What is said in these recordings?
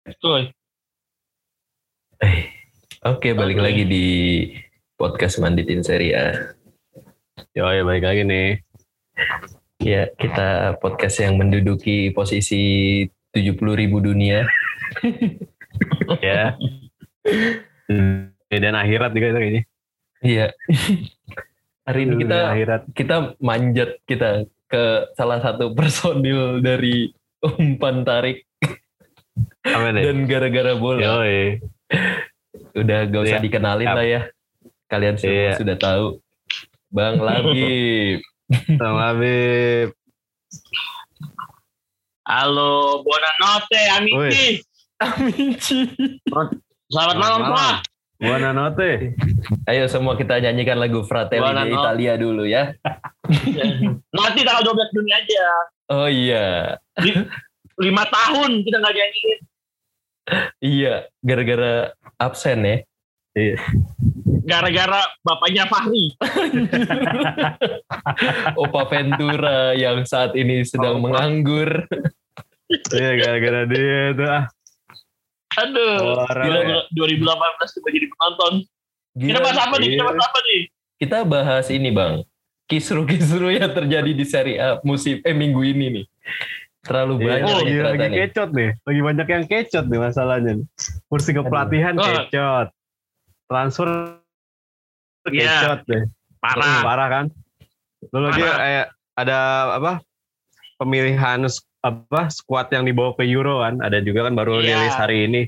Coy. Eh, Oke, balik Oke. lagi di podcast Manditin Serie A. Yo, ya balik lagi nih. Ya, kita podcast yang menduduki posisi 70 ribu dunia. ya. Dan akhirat juga itu kayaknya. Iya. Hari ini kita akhirat. kita manjat kita ke salah satu personil dari umpan tarik Apa deh? dan gara-gara bola. Yo, Udah gak usah Iya. dikenalin lah ya. Kalian semua Iya. sudah tahu. Bang Labib. sama Habib. Halo, buonanotte amici. Amici. Selamat malam semua. Buona notte. Ayo semua kita nyanyikan lagu Fratelli Buona di. Italia dulu ya. Nanti tanggal 12 Juni aja. Oh iya. Lima tahun kita nggak nyanyiin. Iya, gara-gara absen ya. Gara-gara bapaknya Fahri. Opa Ventura yang saat ini sedang Opa. menganggur. Iya, gara-gara dia tuh. Ah, Aduh. orang Gila, ya. 2018 coba jadi penonton. Kita Gila, bahas apa nih? Kita iya. bahas apa nih? kita bahas ini bang. Kisru-kisru yang terjadi di Serie A musim eh minggu ini nih. Terlalu Iya, banyak nih lagi, lagi nih. kecot nih. Lagi banyak yang kecot nih masalahnya. Kursi kepelatihan Aduh. kecot. Transfer Iya. kecot deh. Parah. Parah kan? Lu lagi kayak ada apa? Pemilihan apa squad yang dibawa ke Euro kan? Ada juga kan baru Iya. rilis hari ini.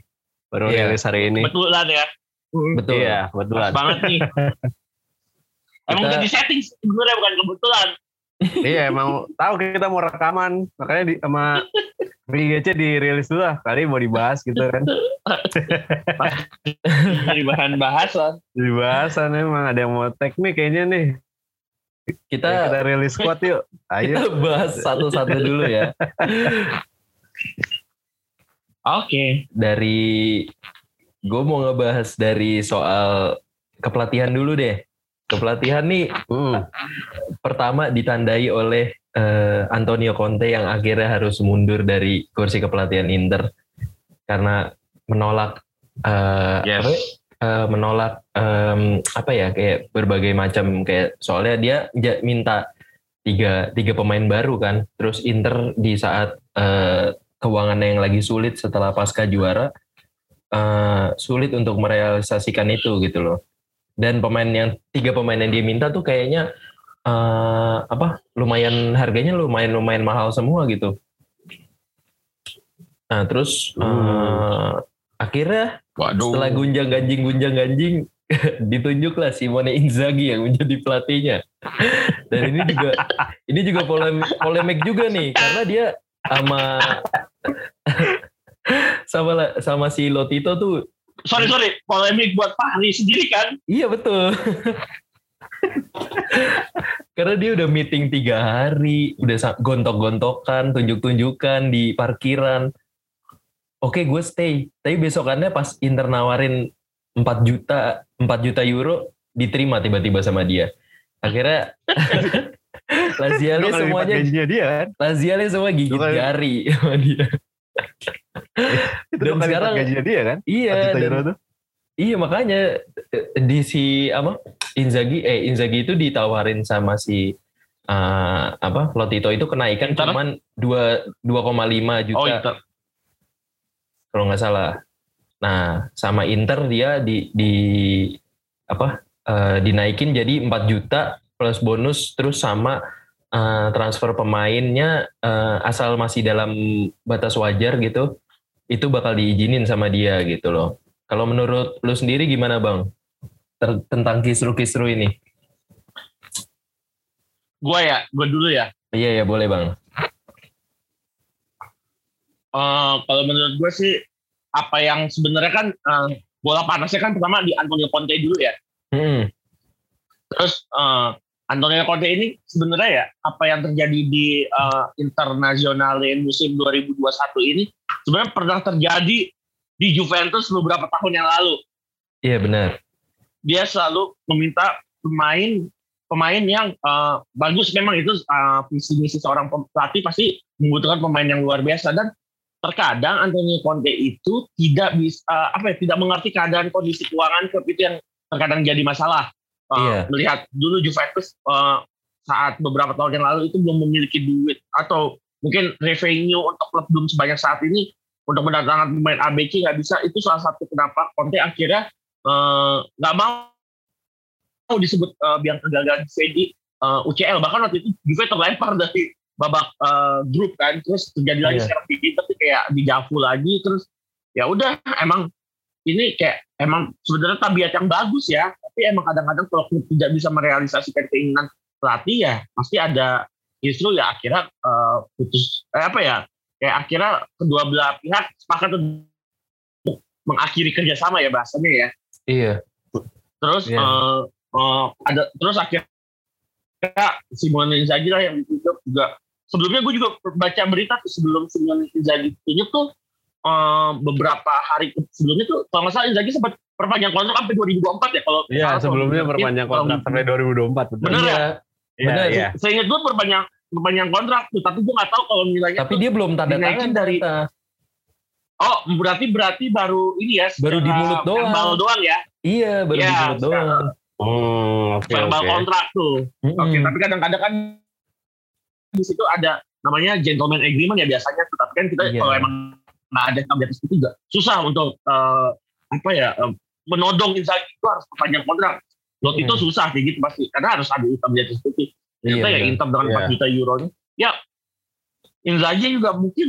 Baru Iya. rilis hari ini. Betulan ya. Betul. Iya, Pas betulan. banget nih. Emang udah di setting sebenarnya bukan kebetulan. Iya, emang tahu kita mau rekaman, makanya di, sama BGC dirilis dulu lah. Kali mau dibahas gitu kan. Jadi bahan bahasan. Dibahasan emang ada yang mau teknik kayaknya nih. Kita Ya, kita rilis squad yuk. kita Ayo. bahas satu-satu dulu ya. Oke. Dari gue mau ngebahas dari soal kepelatihan dulu deh. Kepelatihan nih Hmm. pertama ditandai oleh eh, Antonio Conte yang akhirnya harus mundur dari kursi kepelatihan Inter karena menolak eh, Yes. apa? Eh, menolak em, apa ya kayak berbagai macam kayak soalnya dia ja- minta tiga tiga pemain baru kan terus Inter di saat eh, keuangannya yang lagi sulit setelah pasca juara eh, sulit untuk merealisasikan itu gitu loh dan pemain yang tiga pemain yang dia minta tuh kayaknya eh, apa lumayan harganya lumayan lumayan mahal semua gitu. Nah terus eh, akhirnya Waduh. setelah gunjang ganjing gunjang ganjing ditunjuklah Simone Inzaghi yang menjadi pelatihnya. Dan ini juga ini juga polemik, polemik juga nih karena dia sama sama sama si Lotito tuh sorry sorry polemik buat Fahri sendiri kan Iya betul. Karena dia udah meeting tiga hari, udah gontok-gontokan, tunjuk-tunjukkan di parkiran. Oke, gue stay. Tapi besokannya pas Inter nawarin 4 juta, 4 juta euro, diterima tiba-tiba sama dia. Akhirnya Laziale lipat semuanya, gajinya dia kan. Laziale semua gigit kali- jari sama dia. Itu Dan dua sekarang- gajinya dia kan. Iya, 4 juta dan. Iya makanya eh, di si apa Inzaghi eh Inzaghi itu ditawarin sama si eh, apa Lotito itu kenaikan Inter? cuman 2 2,5 juta oh Inter kalau nggak salah. Nah sama Inter dia di di apa eh, dinaikin jadi 4 juta plus bonus terus sama eh, transfer pemainnya eh, asal masih dalam batas wajar gitu itu bakal diizinin sama dia gitu loh. Kalau menurut lu sendiri gimana bang Ter- tentang kisru-kisru ini? gue ya gue dulu ya Iya ya boleh bang. Eh, kalau menurut gue sih apa yang sebenarnya kan eh, bola panasnya kan pertama di Antonio Conte dulu ya Hmm, terus eh, Antonio Conte ini sebenarnya ya apa yang terjadi di eh, Internazionale musim 2021 ini sebenarnya pernah terjadi di Juventus beberapa tahun yang lalu Iya benar. dia selalu meminta pemain pemain yang eh, bagus memang itu eh, visi misi seorang pelatih pasti membutuhkan pemain yang luar biasa dan terkadang Antonio Conte itu tidak bisa uh, apa ya tidak mengerti keadaan kondisi keuangan klub itu yang terkadang jadi masalah. Uh, Iya. Melihat dulu Juventus uh, saat beberapa tahun yang lalu itu belum memiliki duit atau mungkin revenue untuk klub belum sebanyak saat ini untuk mendatangkan pemain ABC nggak bisa itu salah satu kenapa Conte akhirnya eh, nggak mau mau disebut uh, biang kegagalan di uh, UCL bahkan waktu itu Juve terlempar dari babak uh, grup kan terus terjadi lagi Iya. sekarang tapi kayak di Javu lagi terus ya udah emang ini kayak emang sebenarnya tabiat yang bagus ya tapi emang kadang-kadang kalau klub tidak bisa merealisasikan keinginan pelatih ya pasti ada justru ya akhirnya uh, putus eh, apa ya kayak akhirnya kedua belah pihak sepakat untuk mengakhiri kerjasama ya bahasanya ya Iya. terus Iya. eh, eh, ada terus akhirnya Simone Inzaghi lah yang ditunjuk juga sebelumnya gue juga baca berita tuh sebelum Simone Inzaghi ditunjuk tuh eh, beberapa hari sebelumnya tuh kalau nggak salah Inzaghi sempat perpanjang kontrak sampai 2024 ya kalau Iya, sebelumnya perpanjang kalau- kontrak sampai 2024. Betul. Bener ya? Iya, Bener. iya. saya ingat gue perpanjang perpanjang kontrak tuh tapi gue nggak tahu kalau nilainya Tapi dia belum tanda dinaikin tangan dari- oh berarti berarti baru ini ya Baru di mulut doang. verbal doang ya Iya, baru Iya, di mulut doang. Oke verbal oke. kontrak tuh Mm-mm. Oke, tapi kadang-kadang kan di situ ada namanya gentleman agreement ya biasanya, tapi kan kita Iya. kalau emang nggak ada di atas juga susah untuk eh, apa ya eh, menodong Inzaghi itu harus perpanjang kontrak. Lot itu Hmm. susah kayak gitu pasti karena harus ada hitam di atas putih. Iya, Ternyata ya benar. Inter dengan 4 Iya. juta euro nya. Ya Inzaghi juga mungkin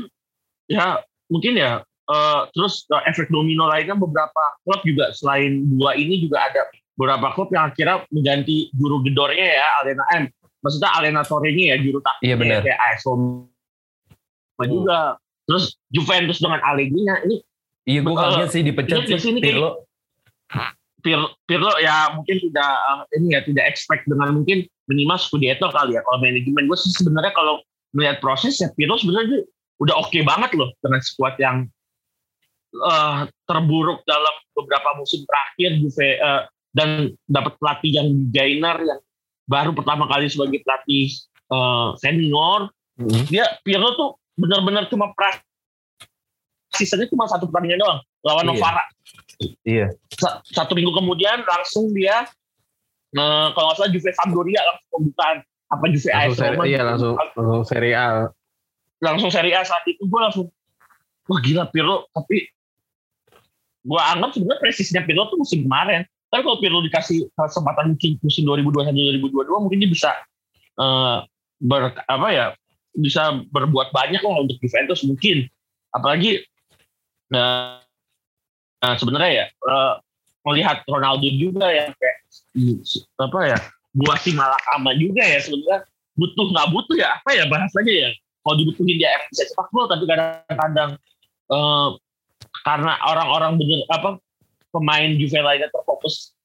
ya mungkin ya eh, terus eh, efek domino lainnya beberapa klub juga selain dua ini juga ada beberapa klub yang akhirnya mengganti juru gedornya ya Alena M maksudnya Alena Torre-nya ya juru taktik Iya, benar. kayak AS Roma juga terus Juventus dengan Allegri-nya ini Iya, gue kaget sih dipecat di sih sini Pirlo. Pir- Pirlo ya mungkin tidak ini ya tidak expect dengan mungkin minimal Scudetto kali ya kalau manajemen gue sih sebenarnya kalau melihat proses ya Pirlo sebenarnya udah oke banget loh dengan skuad yang eh, terburuk dalam beberapa musim terakhir Juve eh, dan dapat pelatih yang gainer yang baru pertama kali sebagai pelatih eh, senior Mhm. dia Pirlo tuh benar-benar cuma pras sisanya cuma satu pertandingan doang lawan Iya. Novara Iya. Sa- satu minggu kemudian langsung dia eh, kalau nggak salah Juve Sampdoria langsung pembukaan apa Juve AS seri, Roma iya langsung langsung seri A. langsung Serie A saat itu gue langsung wah gila Pirlo tapi gue anggap sebenarnya presisnya Pirlo tuh musim kemarin tapi kalau Pirlo dikasih kesempatan mungkin musim 2021-2022 mungkin dia bisa eh, ber, apa ya bisa berbuat banyak lah untuk Juventus mungkin. Apalagi eh, nah, sebenarnya ya eh, melihat Ronaldo juga yang kayak apa ya buah si malakama juga ya sebenarnya butuh nggak butuh ya apa ya bahasanya ya kalau dibutuhin dia bisa sepak bola tapi kadang-kadang eh, karena orang-orang bener apa pemain Juve lainnya terfokus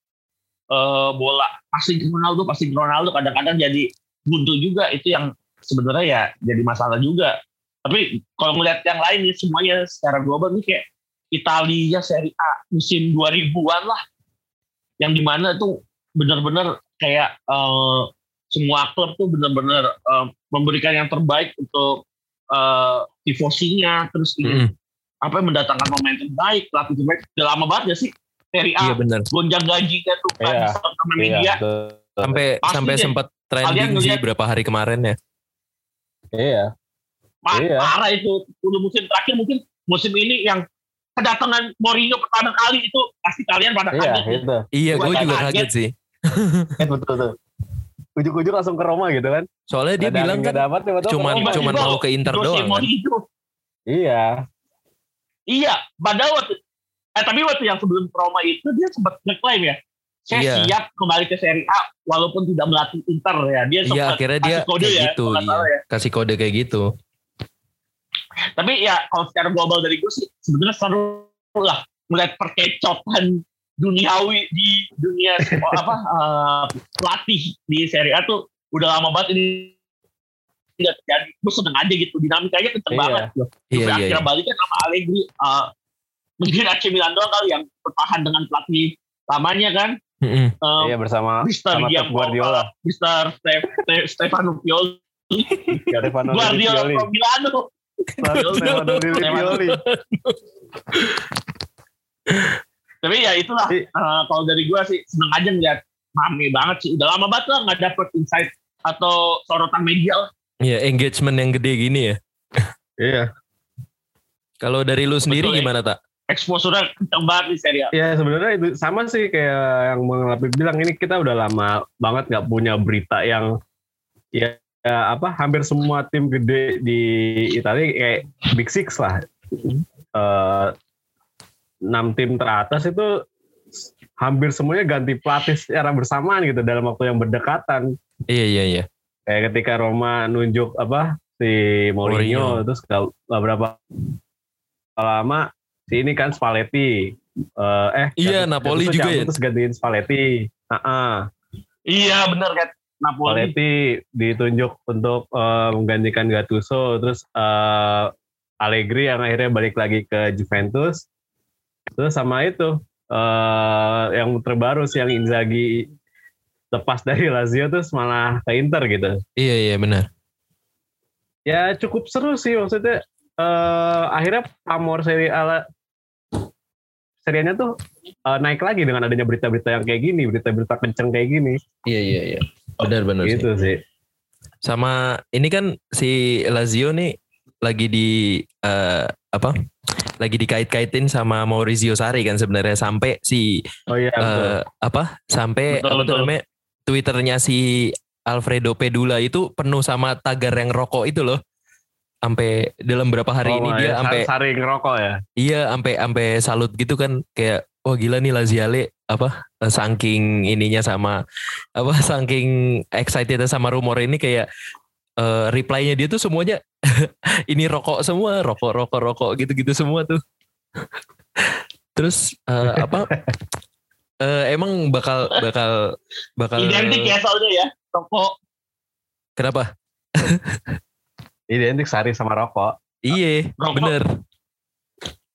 eh, bola pasti Ronaldo pasti Ronaldo kadang-kadang jadi buntu juga itu yang sebenarnya ya jadi masalah juga tapi kalau ngeliat yang lain nih semuanya secara global nih kayak Italia Serie A musim 2000-an lah yang di mana tuh benar-benar kayak eh, semua klub tuh benar-benar eh, memberikan yang terbaik untuk eh, tifosinya terus Mm-mm. apa mendatangkan pemain terbaik pelatih terbaik udah lama banget ya sih Serie A Iya gonjang gajinya tuh kan Iya. sama Iya. media. Sampai Pasti sampai deh. sempat trending sih berapa hari kemarin ya. Iya. Pa- Iya. parah itu 10 musim terakhir mungkin musim ini yang kedatangan Mourinho pertama kali itu pasti kalian pada Iya, kaget nih. itu. Iya, gue juga kaget. kaget sih. Betul tuh. Ujuk-ujuk langsung ke Roma gitu kan. Soalnya dia Ada bilang kan dapat, cuman Roma. cuman mau ke Inter doang kan. Iya. Iya, padahal waktu eh tapi waktu yang sebelum ke Roma itu dia sempat ngeklaim ya. Saya Iya. siap kembali ke Serie A walaupun tidak melatih Inter ya. Dia Iya, sempat akhirnya dia kasih kode kayak ya, gitu, nggak iya. ya. Kasih kode kayak gitu. Tapi ya kalau secara global dari gue sih sebenarnya seru lah melihat perkecotan duniawi di dunia apa eh, pelatih di Serie A tuh udah lama banget ini tidak terjadi. Gue seneng aja gitu dinamikanya kenceng Iya. banget. Loh. Iya, iya, akhirnya iya. baliknya sama Allegri. eh, mungkin AC Milan doang kali yang bertahan dengan pelatih lamanya kan. Mm-mm. Eh, Iya bersama Mister sama Pep Guardiola. Mister Ste- Ste- Stefano Pioli, Stefano Guardiola Pioli. Milano. Stefano Pioli. Tapi ya itulah Iya. eh, kalau dari gue sih seneng aja ngeliat rame banget sih. Udah lama banget lah nggak dapet insight atau sorotan media lah. Iya, engagement yang gede gini ya. Iya. Kalau dari lu sendiri Betul, ya. gimana tak? Exposure-nya kenceng banget di Serie A. Ya sebenarnya itu sama sih kayak yang Bang bilang ini kita udah lama banget nggak punya berita yang ya, ya apa hampir semua tim gede di Italia kayak Big Six lah. Eh, enam tim teratas itu hampir semuanya ganti pelatih secara bersamaan gitu dalam waktu yang berdekatan. Iya, iya, iya. Kayak ketika Roma nunjuk apa si Mourinho, Mourinho. terus gak, gak berapa lama si ini kan Spalletti Eh, eh Iya, Gattuso Napoli juga ya? terus gantiin Spalletti Heeh. Iya bener kan. Napoli. Spalletti ditunjuk untuk eh, menggantikan Gattuso terus eh, Allegri yang akhirnya balik lagi ke Juventus terus sama itu eh, yang terbaru sih yang Inzaghi lepas dari Lazio terus malah ke Inter gitu Iya, iya, benar. ya cukup seru sih maksudnya eh akhirnya pamor seri A serianya tuh eh, naik lagi dengan adanya berita-berita yang kayak gini berita-berita kenceng kayak gini Iya, iya, iya. Benar, benar sih. gitu sih Sama ini kan si Lazio nih lagi di eh, apa? Lagi dikait-kaitin sama Maurizio Sarri kan sebenarnya sampai si oh iya betul. eh, apa? Sampai Betul, betul. namanya? Twitternya si Alfredo Pedula itu penuh sama tagar yang rokok itu loh. Sampai dalam berapa hari Oh, ini dia ya, sampai saring ngerokok ya Iya, sampai sampai salut gitu kan kayak wah gila nih Laziale apa eh, saking ininya sama apa saking excited sama rumor ini kayak eh, reply-nya dia tuh semuanya ini rokok semua, rokok rokok rokok gitu-gitu semua tuh. Terus eh, apa eh, emang bakal bakal bakal Identik ya soalnya ya. Toko Kenapa? Identik sari sama rokok Iya, Rokok. bener.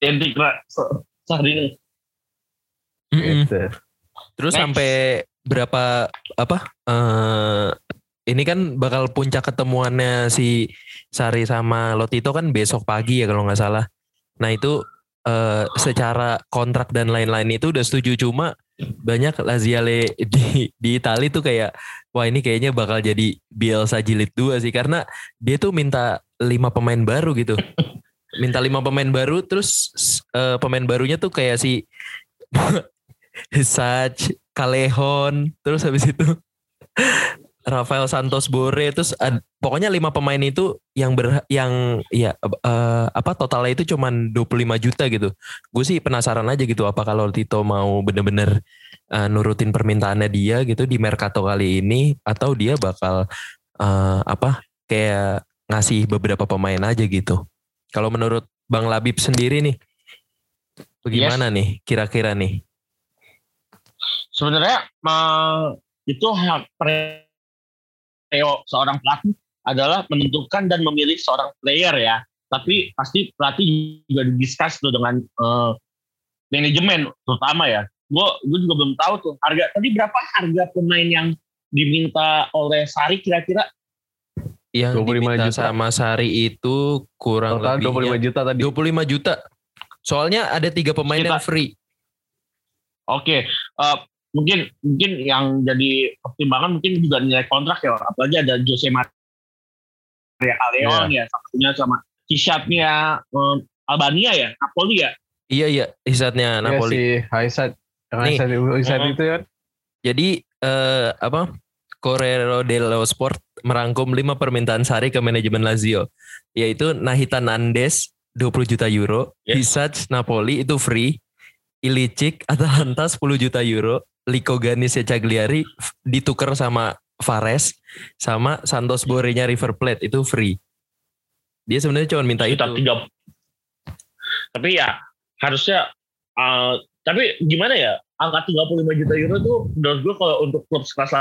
identik Saat ini. Mm-mm. gitu. Terus Next. sampai berapa apa? eh ini kan bakal puncak ketemuannya si Sari sama Lotito kan besok pagi ya kalau nggak salah. Nah itu eh secara kontrak dan lain-lain itu udah setuju cuma banyak Laziale di di Itali tuh kayak wah ini kayaknya bakal jadi Bielsa jilid 2 sih karena dia tuh minta lima pemain baru gitu. Minta lima pemain baru terus eh, pemain barunya tuh kayak si Sach, Callejon, terus habis itu Rafael Santos Bore, terus ad- pokoknya lima pemain itu yang ber yang ya eh, apa totalnya itu cuman 25 juta gitu. Gue sih penasaran aja gitu apa kalau Tito mau bener-bener eh, nurutin permintaannya dia gitu di Mercato kali ini atau dia bakal eh, apa kayak ngasih beberapa pemain aja gitu. Kalau menurut Bang Labib sendiri nih bagaimana nih kira-kira nih? Sebenarnya eh, itu hak pre- seorang pelatih adalah menentukan dan memilih seorang player ya. Tapi pasti pelatih juga didiskus tuh dengan eh, manajemen terutama ya. Gue gue juga belum tahu tuh harga tadi berapa harga pemain yang diminta oleh Sari kira-kira Yang 25 diminta juta. sama Sari itu kurang total lebih 25 juta tadi 25 juta. Soalnya ada tiga pemain Kita- yang free. Oke, eh, mungkin mungkin yang jadi pertimbangan mungkin juga nilai kontrak ya, apalagi ada Jose Maria Callejon ya, satunya sama Hisatnya eh, Albania ya, Napoli ya. Iya iya, hisatnya Iya Napoli. si Nih. Itu kan Jadi eh, apa? Correro dello Sport merangkum 5 permintaan Sari ke manajemen Lazio, yaitu Nahitan Andes 20 juta euro. Hisac Napoli itu free, Ilicic Atalanta 10 juta euro, Lico Ganis Cagliari ditukar sama Fares, sama Santos Borenya River Plate itu free. Dia sebenarnya cuma minta itu. Sekitar tiga. Tapi ya harusnya, eh, tapi gimana ya, angka 35 juta euro tuh menurut gue kalau untuk klub sekelas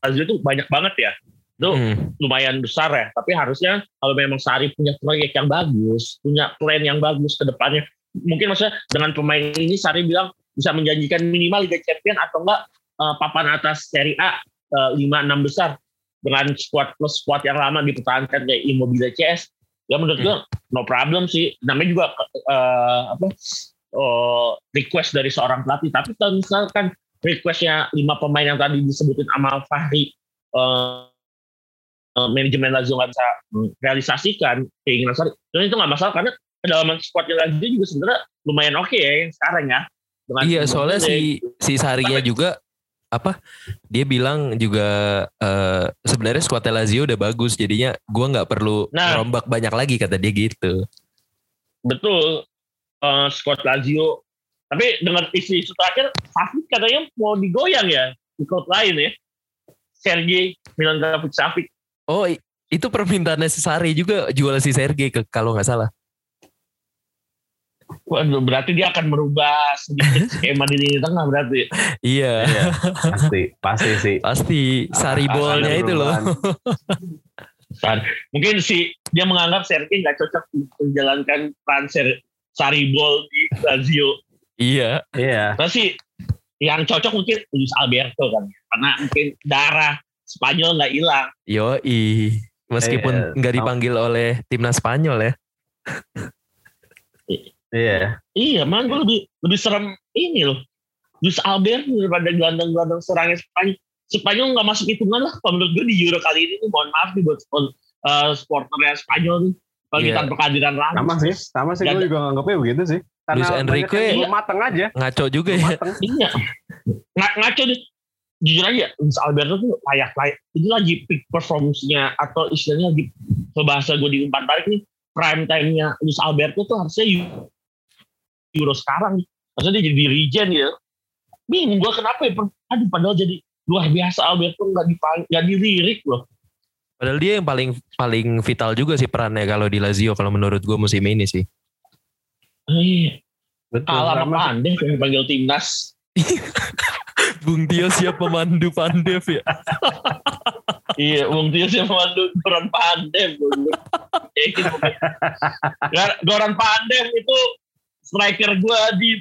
Lazio itu banyak banget ya. Itu Hmm. lumayan besar ya. Tapi harusnya kalau memang Sari punya proyek yang bagus, punya plan yang bagus ke depannya, mungkin maksudnya dengan pemain ini Sari bilang bisa menjanjikan minimal Liga Champion atau enggak eh, papan atas Serie A eh, lima enam besar dengan squad plus squad yang lama dipertahankan kayak Immobile CS ya menurut gue no problem sih namanya juga eh, apa oh, request dari seorang pelatih tapi kalau misalkan requestnya lima pemain yang tadi disebutin sama Fahri eh, eh, manajemen Lazio nggak bisa realisasikan keinginan Sari dan itu nggak masalah karena kedalaman squadnya Lazio juga sebenarnya lumayan oke ya yang sekarang ya Dengan Iya, soalnya si si Saria juga apa? Dia bilang juga eh, sebenarnya skuad Lazio udah bagus, jadinya gua nggak perlu Nah. rombak banyak lagi kata dia gitu. betul eh squad Lazio tapi dengan isu-isu terakhir Savic katanya mau digoyang ya di klub lain ya Sergei Milankovic Savic Oh, itu permintaannya si Sari juga jual si Sergei ke kalau nggak salah. Waduh, berarti dia akan merubah sedikit skema di lini tengah berarti. Iya, Iya, pasti, pasti sih. pasti Sari Akan bolnya itu loh. mungkin si dia menganggap Sergei nggak cocok menjalankan peran Ser- Saribol di Lazio. iya, Iya, sih yang cocok mungkin Luis Alberto kan, karena mungkin darah Spanyol nggak hilang. yoi. Meskipun Iya, nggak sama. dipanggil oleh timnas Spanyol ya. iya. Iya, man gue lebih lebih serem ini loh. Luis Alberto daripada gelandang-gelandang serangnya Spanyol. Spanyol nggak masuk hitungan lah. Kalau menurut gue di Euro kali ini, nih, mohon maaf nih buat uh, supporternya Spanyol nih. Kalau tanpa kehadiran Ramos. Sama sih, sama sih gue juga nganggapnya begitu sih. Karena Luis Enrique- belum mateng aja. Ngaco juga Belum ya. mateng. Iya. Ng- ngaco nih. Jujur aja, Luis Alberto tuh layak-layak. Ini lagi peak performance-nya atau istilahnya lagi bahasa gue di umpan balik nih. Prime time-nya Luis Alberto tuh harusnya Eu- Euro sekarang. Harusnya dia jadi regen ya. Bingung gue kenapa ya. Aduh padahal jadi luar biasa Alberto nggak dipang- nggak dilirik loh. Padahal dia yang paling paling vital juga sih perannya kalau di Lazio kalau menurut gue musim ini sih. Eh, Betul. kalah sama. Pandey yang dipanggil timnas. Bung Tio siap pemandu Pandev ya. iya, Bung Tio sih memandu Goran Pandem. Yakin, Gar- Goran Pandem itu striker gue di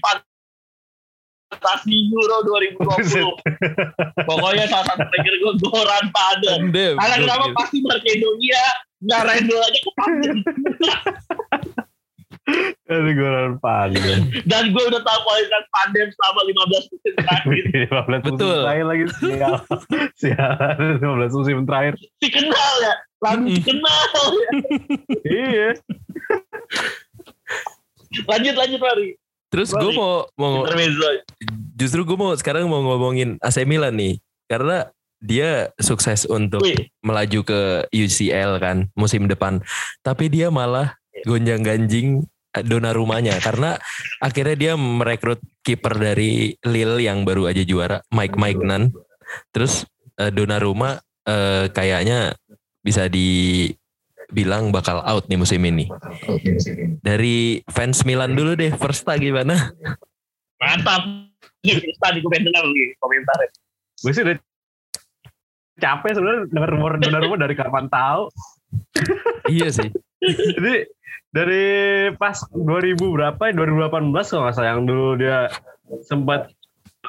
Fantasi Euro 2020. Pokoknya salah satu striker gue Goran Pandem. Pandev. Karena kenapa gokil. pasti Makedonia nggak rendel aja ke Pandem. Aduh, gue pandai. Dan gue udah tahu kualitas Pandem selama 15 musim terakhir. 15 Betul. musim terakhir lagi sial. Sial, 15 musim terakhir. Si kenal ya. Langsung si kenal ya. Iya. Lanjut, lanjut Mari. Terus gue mau mau justru gue mau sekarang mau ngomongin AC Milan nih. Karena dia sukses untuk Wih, melaju ke UCL kan musim depan. Tapi dia malah gonjang ganjing dona rumahnya. Karena akhirnya dia merekrut kiper dari Lille yang baru aja juara Mike Maignan. Terus eh, Donnarumma eh, kayaknya bisa dibilang bakal out nih musim ini dari fans Milan dulu deh Versta gimana mantap. Tadi gue pengen dengar nih komentarnya. Gue sih udah capek sebenarnya denger rumor rumor dari kapan tahu. iya sih Jadi dari pas 2000 berapa ya 2018 kalau nggak salah yang dulu dia sempat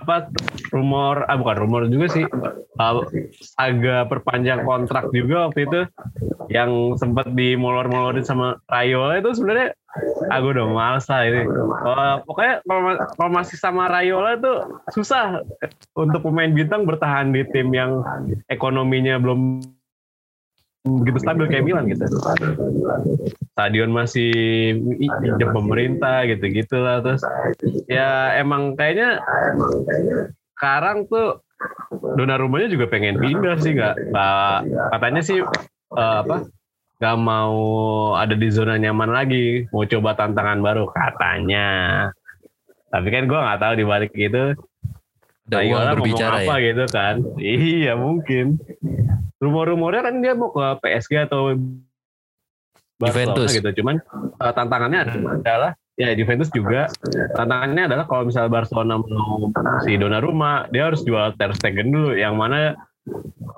apa rumor ah bukan rumor juga sih. Uh, agak perpanjang kontrak juga waktu itu. Yang sempat dimolor-molorin sama Rayola itu sebenarnya aku udah males lah ini. Uh, pokoknya kalau, ma- kalau masih sama Rayola tuh susah untuk pemain bintang bertahan di tim yang ekonominya belum begitu stabil kayak Milan gitu. Stadion masih pinjam pemerintah gitu-gitu lah terus ya emang kayaknya sekarang tuh Donnarumma-nya juga pengen pindah sih nggak katanya sih eh, apa nggak mau ada di zona nyaman lagi mau coba tantangan baru katanya. Tapi kan gue nggak tahu di balik itu Rayola ngomong berbicara apa ya gitu kan. Iya mungkin rumor-rumornya kan dia mau ke PSG atau Barcelona Juventus. gitu. Cuman eh, tantangannya adalah ya Juventus juga tantangannya adalah kalau misalnya Barcelona mau si Donnarumma dia harus jual Ter Stegen dulu yang mana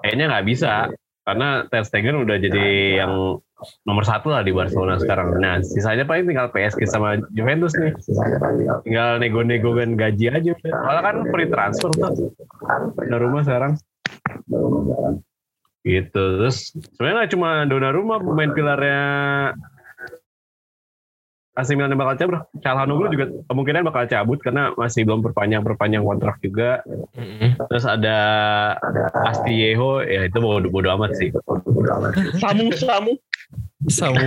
kayaknya nggak bisa. Karena Ter Stegen udah jadi yang nomor satu lah di Barcelona sekarang. Nah sisanya paling tinggal PSG sama Juventus nih. Tinggal nego-nego kan gaji aja malah kan free transfer tuh. Donnarumma sekarang gitu terus sebenarnya nggak cuma Donnarumma pemain pilarnya AC Milan bakal cabut. Calhanoglu juga kemungkinan bakal cabut karena masih belum perpanjang perpanjang kontrak juga. Terus ada Astillejo, ya itu bodo, bodo amat sih. Samu Samu. Samu.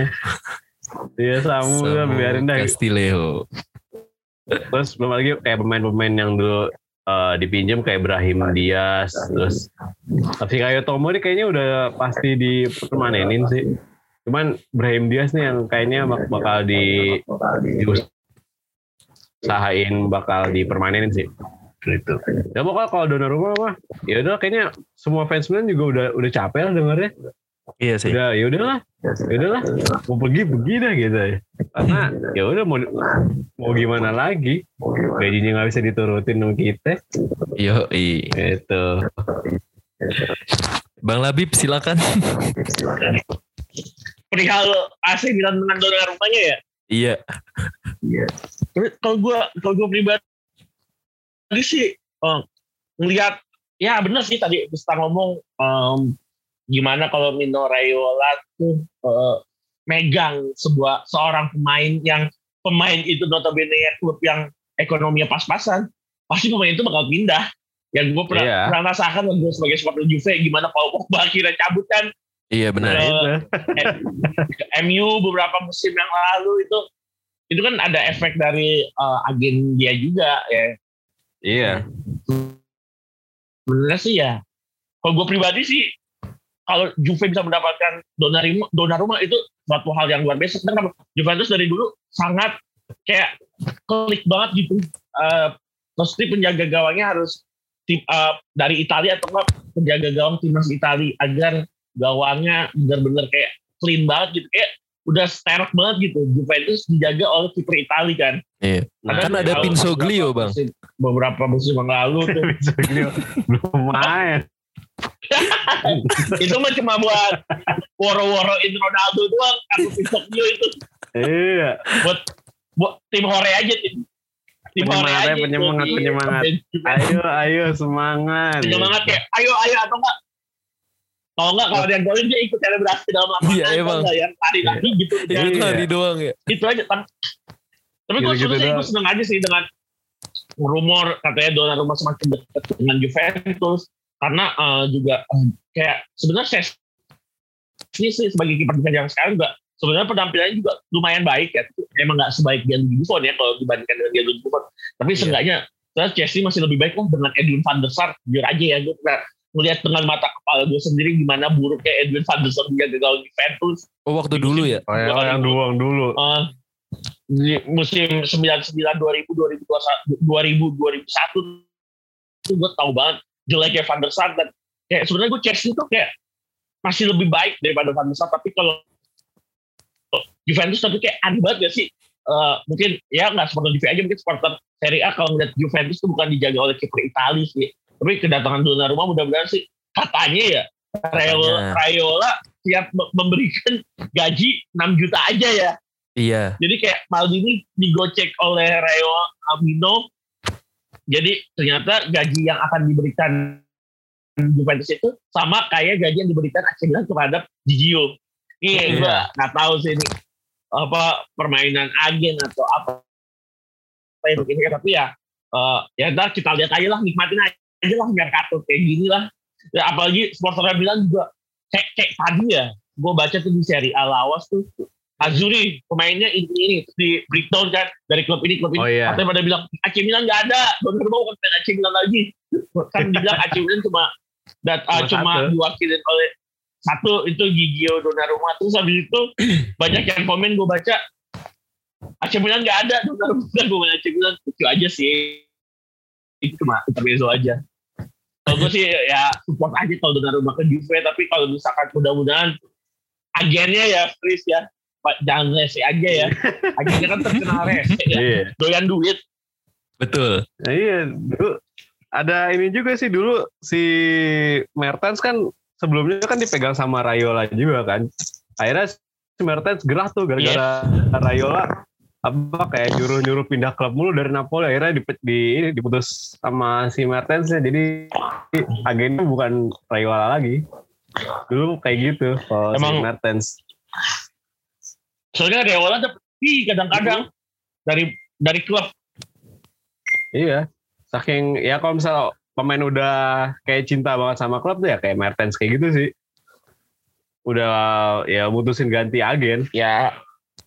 Iya Samu, udah biarin dah. Castillejo. Terus belum lagi kayak pemain-pemain yang dulu eh, dipinjam kayak Ibrahim Diaz, terus tapi kayak Tomori kayaknya udah pasti dipermanenin sih. Cuman Ibrahim Diaz nih yang kayaknya bak- bakal di diusahain bakal dipermanenin sih. Gitu. Ya pokoknya kalau Donnarumma mah ya udah kayaknya semua fans Milan juga udah udah capek lah dengernya. Iya sih. Udah ya udahlah. Ya udahlah. Mau pergi pergi dah gitu ya. Karena ya udah mau mau gimana lagi? Gajinya nggak bisa diturutin sama kita. Yo, i. Gitu. Bang Labib silakan. Perihal AC Milan dengan Donnarumma-nya ya. iya. Tapi kalau gue kalau gue pribadi sih eh, ngelihat ya benar sih tadi kita ngomong em, gimana kalau Mino Raiola tuh eh, megang sebuah seorang pemain yang pemain itu notabene ya klub yang ekonominya pas-pasan pasti pemain itu bakal pindah yang gue pernah, Iya. pernah rasakan gue sebagai supporter Juve gimana kalau Pogba akhirnya cabut kan Iya benar. Eh, ke MU beberapa musim yang lalu itu itu kan ada efek dari eh, agen dia juga ya Iya. sebenarnya sih ya kalau gue pribadi sih kalau Juve bisa mendapatkan Donnarumma, Donnarumma itu suatu hal yang luar biasa. Karena Juventus dari dulu sangat kayak klik banget gitu. Eh mesti penjaga gawangnya harus tim, eh, dari Italia atau enggak penjaga gawang timnas Italia agar gawangnya benar-benar kayak clean banget gitu. Kayak udah sterk banget gitu. Juventus dijaga oleh kiper Italia kan. Iya. Karena Kan ada Pinsoglio, beberapa Bang. musim- beberapa musim yang lalu tuh. Belum main. itu mah cuma buat woro-woro itu Ronaldo doang kartu Pinocchio itu Iya. buat buat tim hore aja tim tim hore Penyemangat aja ya, itu penyemangat, di- penyemangat. Ayo, ayo semangat. penyemangat kayak ayo ayo atau enggak kalau enggak kalau yang golin dia ikut selebrasi dalam lapangan Iya, emang. yang lari lagi gitu Itu Iya. hari doang ya. itu aja kan tapi gue doang. gue seneng aja sih dengan rumor katanya Donnarumma semakin dekat dengan Juventus karena eh, juga kayak sebenarnya saya ini sih sebagai kiper defense yang sekarang juga sebenarnya penampilannya juga lumayan baik ya emang nggak sebaik Gianluigi Buffon ya kalau dibandingkan dengan Gianluigi Buffon tapi Iya. seenggaknya saya Chelsea masih lebih baik lah dengan Edwin van der Sar jujur aja ya gue pernah melihat dengan mata kepala gue sendiri gimana buruknya Edwin van der Sar menjaga gawang Juventus Oh waktu dulu ya. Oh, ya, oh, yang duang dulu. Eh, di musim 99 2000 2021 2000 2001 itu gue tahu banget jeleknya Van der Sar dan kayak sebenarnya gue Chelsea tuh kayak masih lebih baik daripada Van der Sar tapi kalau Juventus tapi kayak aneh banget gak sih Eh, mungkin ya nggak supporter Juve aja mungkin supporter Serie A kalau ngeliat Juventus tuh bukan dijaga oleh kiper Italia sih tapi kedatangan Donnarumma mudah-mudahan sih katanya ya Raiola, Katanya. Raiola siap me- memberikan gaji 6 juta aja ya Iya. jadi kayak Maldini digocek oleh Rayo Amino. Jadi ternyata gaji yang akan diberikan Juventus itu sama kayak gaji yang diberikan AC Milan terhadap Gigio. Ini Iya. gue nggak tahu sih ini apa permainan agen atau apa apa yang begini tapi ya eh, ya ntar kita lihat aja lah nikmatin aja lah biar kartu kayak gini lah ya, apalagi supporternya bilang juga kayak, kayak tadi ya gue baca tuh di seri A lawas tuh Azuri pemainnya ini ini di breakdown kan dari klub ini klub ini. Oh, iya. katanya pada bilang AC Milan nggak ada. Donnarumma bukan pemain AC Milan lagi? Kan dibilang AC Milan cuma dat, ah, Cuma diwakilin oleh satu itu Gigio Donnarumma. Terus habis itu banyak yang komen gue baca AC Milan nggak ada Donnarumma. Bukan pemain AC Milan lucu aja sih. Itu cuma intermezzo aja. Kalau gue sih ya support aja kalau Donnarumma ke Juve tapi kalau misalkan mudah-mudahan agennya ya Chris ya jangan rese aja ya. Agennya kan terkenal rese ya. Iya. doyan duit. Betul. Nah, iya, dulu ada ini juga sih dulu si Mertens kan sebelumnya kan dipegang sama Rayola juga kan. Akhirnya si Mertens gerah tuh gara-gara Rayola apa kayak nyuruh-nyuruh pindah klub mulu dari Napoli. Akhirnya di, di diputus sama si Mertens ya. Jadi agennya bukan Rayola lagi. Dulu kayak gitu kalau si Mertens soalnya Reola dapet Ih, kadang-kadang dari dari klub. Iya. Saking ya kalau misal pemain udah kayak cinta banget sama klub tuh ya kayak Mertens kayak gitu sih. Udah ya mutusin ganti agen. Ya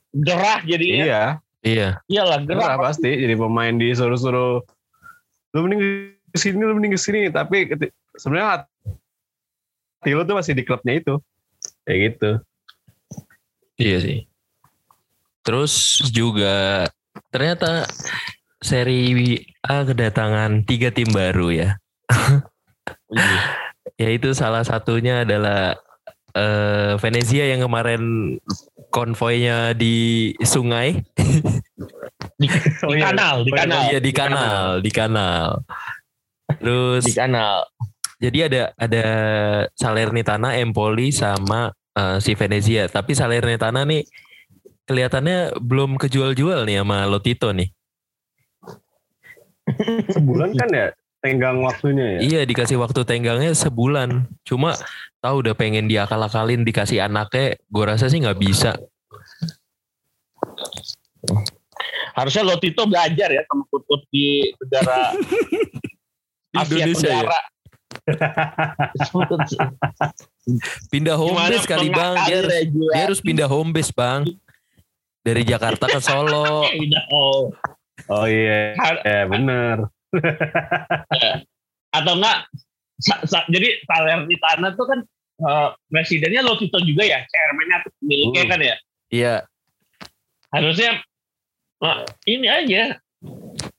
gerah jadinya. Iya. Iya. Iyalah Gerah gerah. pasti jadi pemain disuruh-suruh lu mending ke sini lu mending ke sini tapi keti- sebenarnya hati lu tuh masih di klubnya itu kayak gitu Iya sih. Terus juga ternyata seri A kedatangan tiga tim baru ya. Yaitu salah satunya adalah eh, Venezia yang kemarin konvoynya di sungai. Di, Oh, di kanal, di kanal. Iya di kanal, di kanal. Terus Di kanal. jadi ada ada Salernitana, Empoli sama eh, si Venezia. Tapi Salernitana nih kelihatannya belum kejual-jual nih sama Lotito nih. sebulan kan ya tenggang waktunya ya Iya dikasih waktu tenggangnya sebulan. Cuma tahu udah pengen diakal-akalin dikasih anaknya, gue rasa sih nggak bisa. Harusnya Lotito belajar ya sama klub di negara Di Asia Indonesia ya. Tenggara. Pindah home Gimana base kali bang. Dia harus, dia harus pindah home base bang. Dari Jakarta ke Solo. Oh. oh iya Har- ya bener atau enggak sa- sa- jadi Salernitana tuh kan eh, presidennya Lotito juga ya chairman-nya atau pemiliknya Hmm. kan ya Iya. harusnya eh, ini aja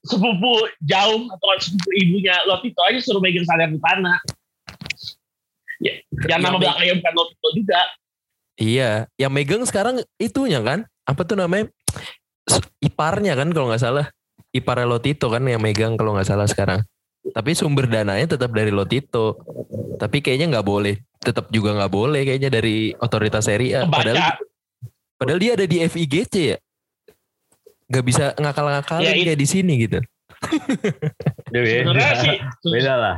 sepupu jauh atau sepupu ibunya Lotito aja suruh megang Salernitana ya, yang nama belakangnya bukan Lotito juga Iya. Yang megang sekarang itunya kan. Apa tuh namanya? Iparnya kan kalau nggak salah. Ipar Lotito kan yang megang kalau nggak salah sekarang. Tapi sumber dananya tetap dari Lotito. Tapi kayaknya nggak boleh. Tetap juga nggak boleh kayaknya dari otoritas Serie A. kebaca Padahal, padahal dia ada di FIGC ya. Nggak bisa ngakal-ngakalin Ya, kayak di sini gitu. Sebenarnya sih beda lah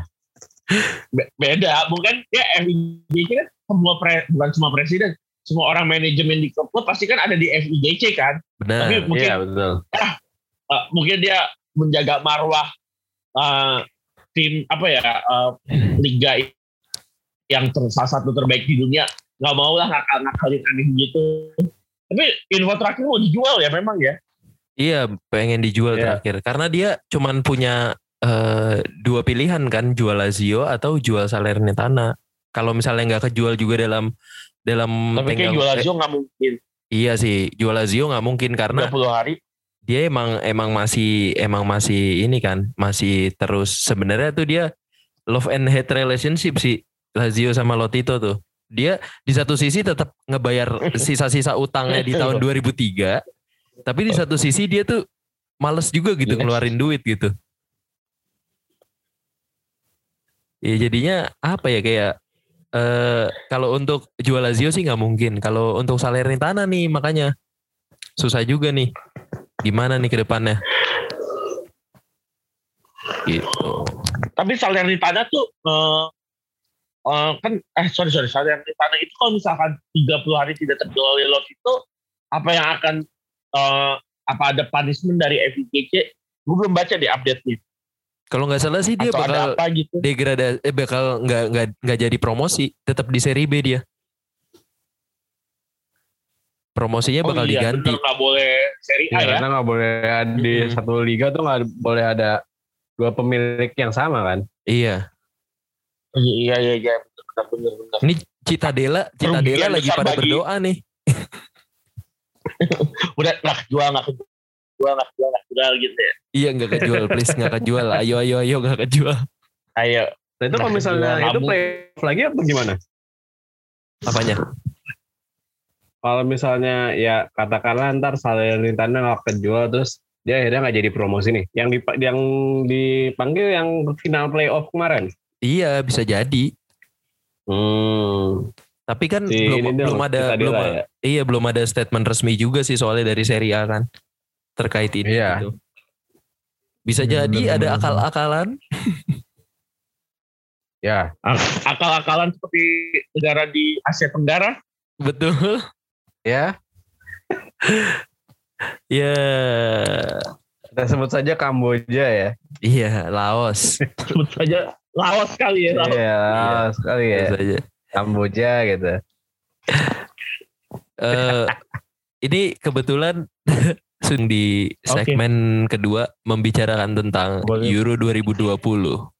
be- beda bukan ya FIGC kan semua pre, bukan semua presiden semua orang manajemen di klub pasti kan ada di FIGC kan Benar. Tapi mungkin iya betul uh, mungkin dia menjaga marwah uh, tim apa ya uh, liga yang ter, salah satu terbaik di dunia nggak mau lah ngakal ngakalin aneh gitu tapi info terakhir mau dijual ya memang ya Iya, pengen dijual Iya. terakhir. Karena dia cuman punya eh, dua pilihan kan, jual Lazio atau jual Salernitana. Kalau misalnya nggak kejual juga dalam dalam tapi kayak jual Lazio nggak mungkin. Iya sih, jual Lazio nggak mungkin karena 30 hari. dia emang emang masih emang masih ini kan, masih terus. Sebenarnya tuh dia love and hate relationship sih Lazio sama Lotito tuh. Dia di satu sisi tetap ngebayar sisa-sisa utangnya di tahun 2003, tapi di satu sisi dia tuh males juga gitu ngeluarin duit gitu. Ya jadinya apa ya kayak eh kalau untuk jual Lazio sih nggak mungkin. Kalau untuk Salernitana nih makanya susah juga nih. Gimana nih ke depannya? Gitu. tapi Salernitana tuh uh, uh, kan eh sorry sorry Salernitana itu kalau misalkan 30 hari tidak terjual lot itu apa yang akan uh, apa ada punishment dari FIGC gue belum baca di update-nya Kalau nggak salah sih dia atau bakal apa gitu degradasi, eh bakal nggak nggak nggak jadi promosi, tetap di seri B dia. Promosinya bakal oh, iya, diganti. bener, nggak boleh seri A Iya, ya karena nggak boleh ada di Mm-mm. satu liga tuh nggak boleh ada dua pemilik yang sama kan Iya. iya iya iya benar benar benar Ini Citadela, Citadela lagi pada bagi- berdoa nih. udah nggak kejual nggak kejual nggak kejual nggak kejual gitu ya Iya nggak kejual, please nggak kejual. Ayo ayo ayo nggak kejual. ayo nah itu kalau misalnya itu kamu. play lagi apa gimana Apanya? kalau misalnya ya katakanlah ntar Salernitana nggak kejual terus dia akhirnya nggak jadi promosi nih yang di yang dipanggil yang final playoff kemarin Iya bisa jadi. hmm, Tapi kan si belum belum ada belum ya. iya belum ada statement resmi juga sih soalnya dari Serie A kan terkait ini Iya. gitu. Bisa jadi bener, ada akal-akalan. ya akal-akalan seperti negara di Asia Tenggara Betul. ya Ya, Kita sebut saja Kamboja ya. iya Laos. Sebut saja Laos kali ya. Laos. Iya, sekali ya. Tentu saja. Kamboja gitu. Eh, ini kebetulan langsung di segmen kedua membicarakan tentang Boleh. Euro 2020.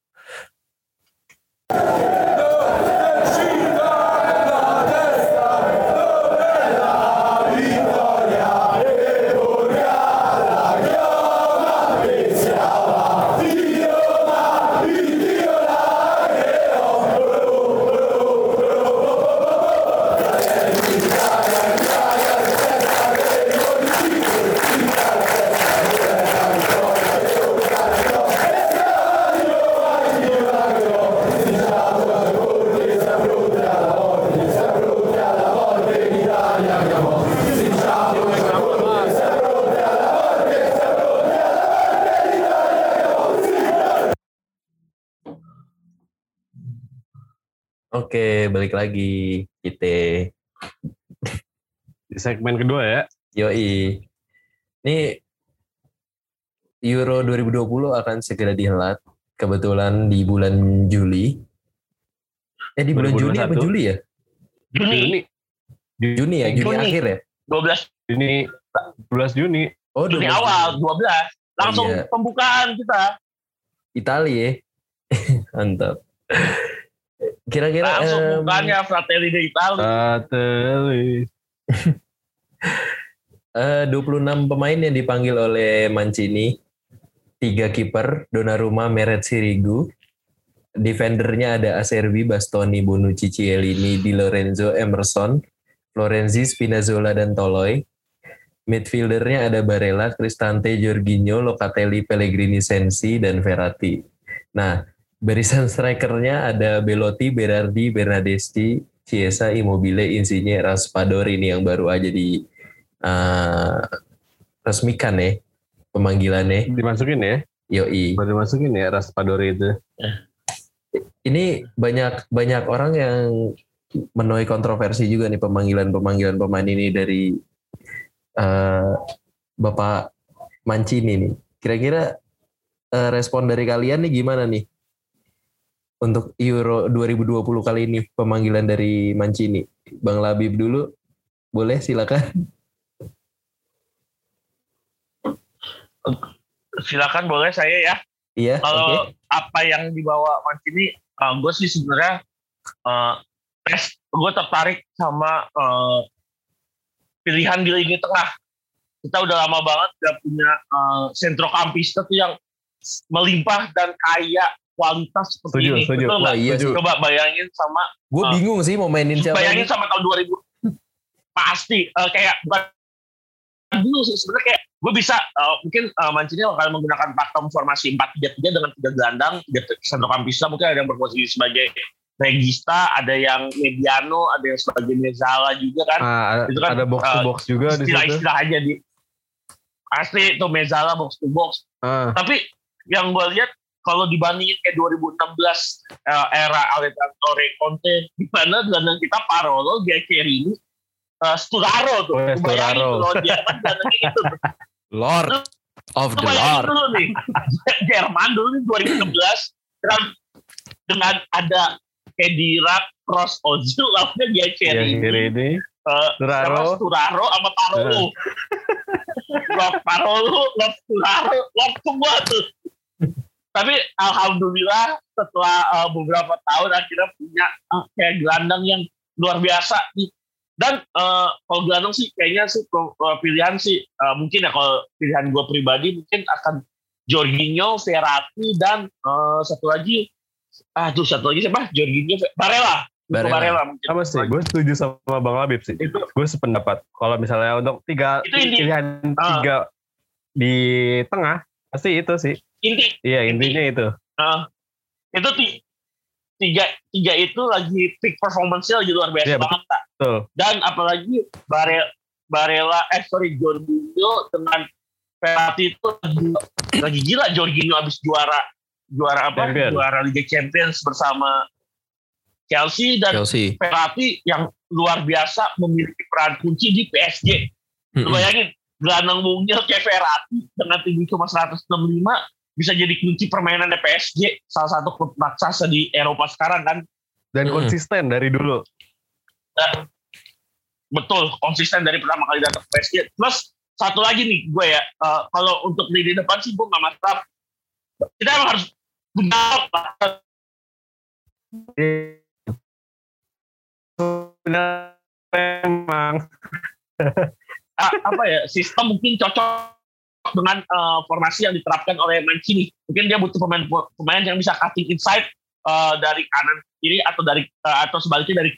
Oke, balik lagi kita. Di segmen kedua ya. Yoi. Ini Euro 2020 akan segera dihelat. Kebetulan di bulan Juli. Eh di bulan Juni apa 2021? Juli ya? Juni Juni. Juni ya, Juni, Juni. akhir ya? 12 Juni 12 Juni. Oh, Juni 12 awal 12 langsung Iya. pembukaan kita Itali ya. Mantap. Kira-kira langsung em, pembukaannya Fratelli d'Italia. Satelit. eh, 26 pemain yang dipanggil oleh Mancini. Tiga kiper, Donnarumma, Meret Sirigu. Defendernya ada Acerbi, Bastoni, Bonucci, Cielini, Di Lorenzo, Emerson, Florenzi, Spinazzola, dan Toloi. Midfieldernya ada Barella, Cristante, Jorginho, Locatelli, Pellegrini, Sensi, dan Verratti. Nah, barisan strikernya ada Belotti, Berardi, Bernadesti, Chiesa, Immobile, Insigne, Raspadori ini yang baru aja di eh, resmikan ya pemanggilannya. Dimasukin ya. Yoi. Baru dimasukin ya Raspadori itu. Ini banyak banyak orang yang menuai kontroversi juga nih pemanggilan-pemanggilan pemain ini dari eh, Bapak Mancini nih. Kira-kira eh, respon dari kalian nih gimana nih? Untuk Euro 2020 kali ini pemanggilan dari Mancini. Bang Labib dulu. Boleh silakan. Silakan boleh saya ya. Iya, Kalau oke. apa yang dibawa Mancini, uh, gue sih sebenarnya uh, tes gue tertarik sama uh, pilihan di lini tengah. Kita udah lama banget gak punya uh, sentrokampista tuh yang melimpah dan kaya kualitas seperti Setuju, ini. setuju. Betul? Wah, iya setuju. Coba bayangin sama Gue Ah. bingung sih mau mainin siapa. bayangin ini. sama tahun 2000 pasti eh, kayak bukan dulu sih sebenarnya kayak gue bisa eh, mungkin uh, Mancini akan menggunakan pakem formasi 4-3-3 dengan tiga gelandang tiga sentrokampista mungkin ada yang berposisi sebagai regista ada yang mediano ada yang sebagai mezala juga kan Ah, ada, Itu kan, ada box to uh, box juga di situ. istilah-istilah aja di asli itu mezala box to box Ah, tapi yang gue lihat kalau dibandingin kayak 2016 eh, era Alessandro Conte di mana gelandang kita Parolo, Giaccherini, uh, Sturaro tuh. Bayangin Sturaro. Jerman gelandangnya itu. Lord of the Lord. dulu nih. Jerman dulu nih 2016 dengan, dengan ada Kedira, Cross, Ozil, lawannya ya Giaccherini, kiri ini. uh, Sturaro. Sturaro sama Parolo. love Parolo, love Sturaro, love semua tuh. Tapi alhamdulillah setelah uh, beberapa tahun akhirnya punya uh, kayak gelandang yang luar biasa nih. Dan uh, kalau gelandang sih kayaknya sih pilihan sih uh, mungkin ya kalau pilihan gue pribadi mungkin akan Jorginho, Verratti dan uh, satu lagi ah tuh satu lagi siapa? Jorginho, Barella. Nico Barella. Barella mungkin. Sama sih, gue setuju sama Bang Labib sih. Itu Gue sependapat. Kalau misalnya untuk tiga Itu pilihan Ah. tiga di tengah, pasti itu sih. Inti Iya intinya itu. Uh, itu ti- tiga tiga itu lagi peak performance-nya lagi luar biasa betul. banget Kak. Betul. dan apalagi Bare Barella eh sorry Jorginho dengan Verratti itu lagi, lagi gila Jorginho habis juara juara apa Champion. juara Liga Champions bersama Chelsea dan Chelsea. Verratti yang luar biasa memiliki peran kunci di PSG Lu Mm-mm. bayangin gelandang mungil kayak Verratti dengan tinggi cuma 165 bisa jadi kunci permainan PSG salah satu klub raksasa di Eropa sekarang kan Dan Hmm. konsisten dari dulu. dan betul konsisten dari pertama kali datang ke PSG plus satu lagi nih gue ya eh, kalau untuk lini depan sih gue nggak masalah kita emang harus benar Memang. ah, apa ya sistem mungkin cocok dengan eh, formasi yang diterapkan oleh Mancini mungkin dia butuh pemain pemain yang bisa cutting inside eh, dari kanan ke kiri atau dari eh, atau sebaliknya dari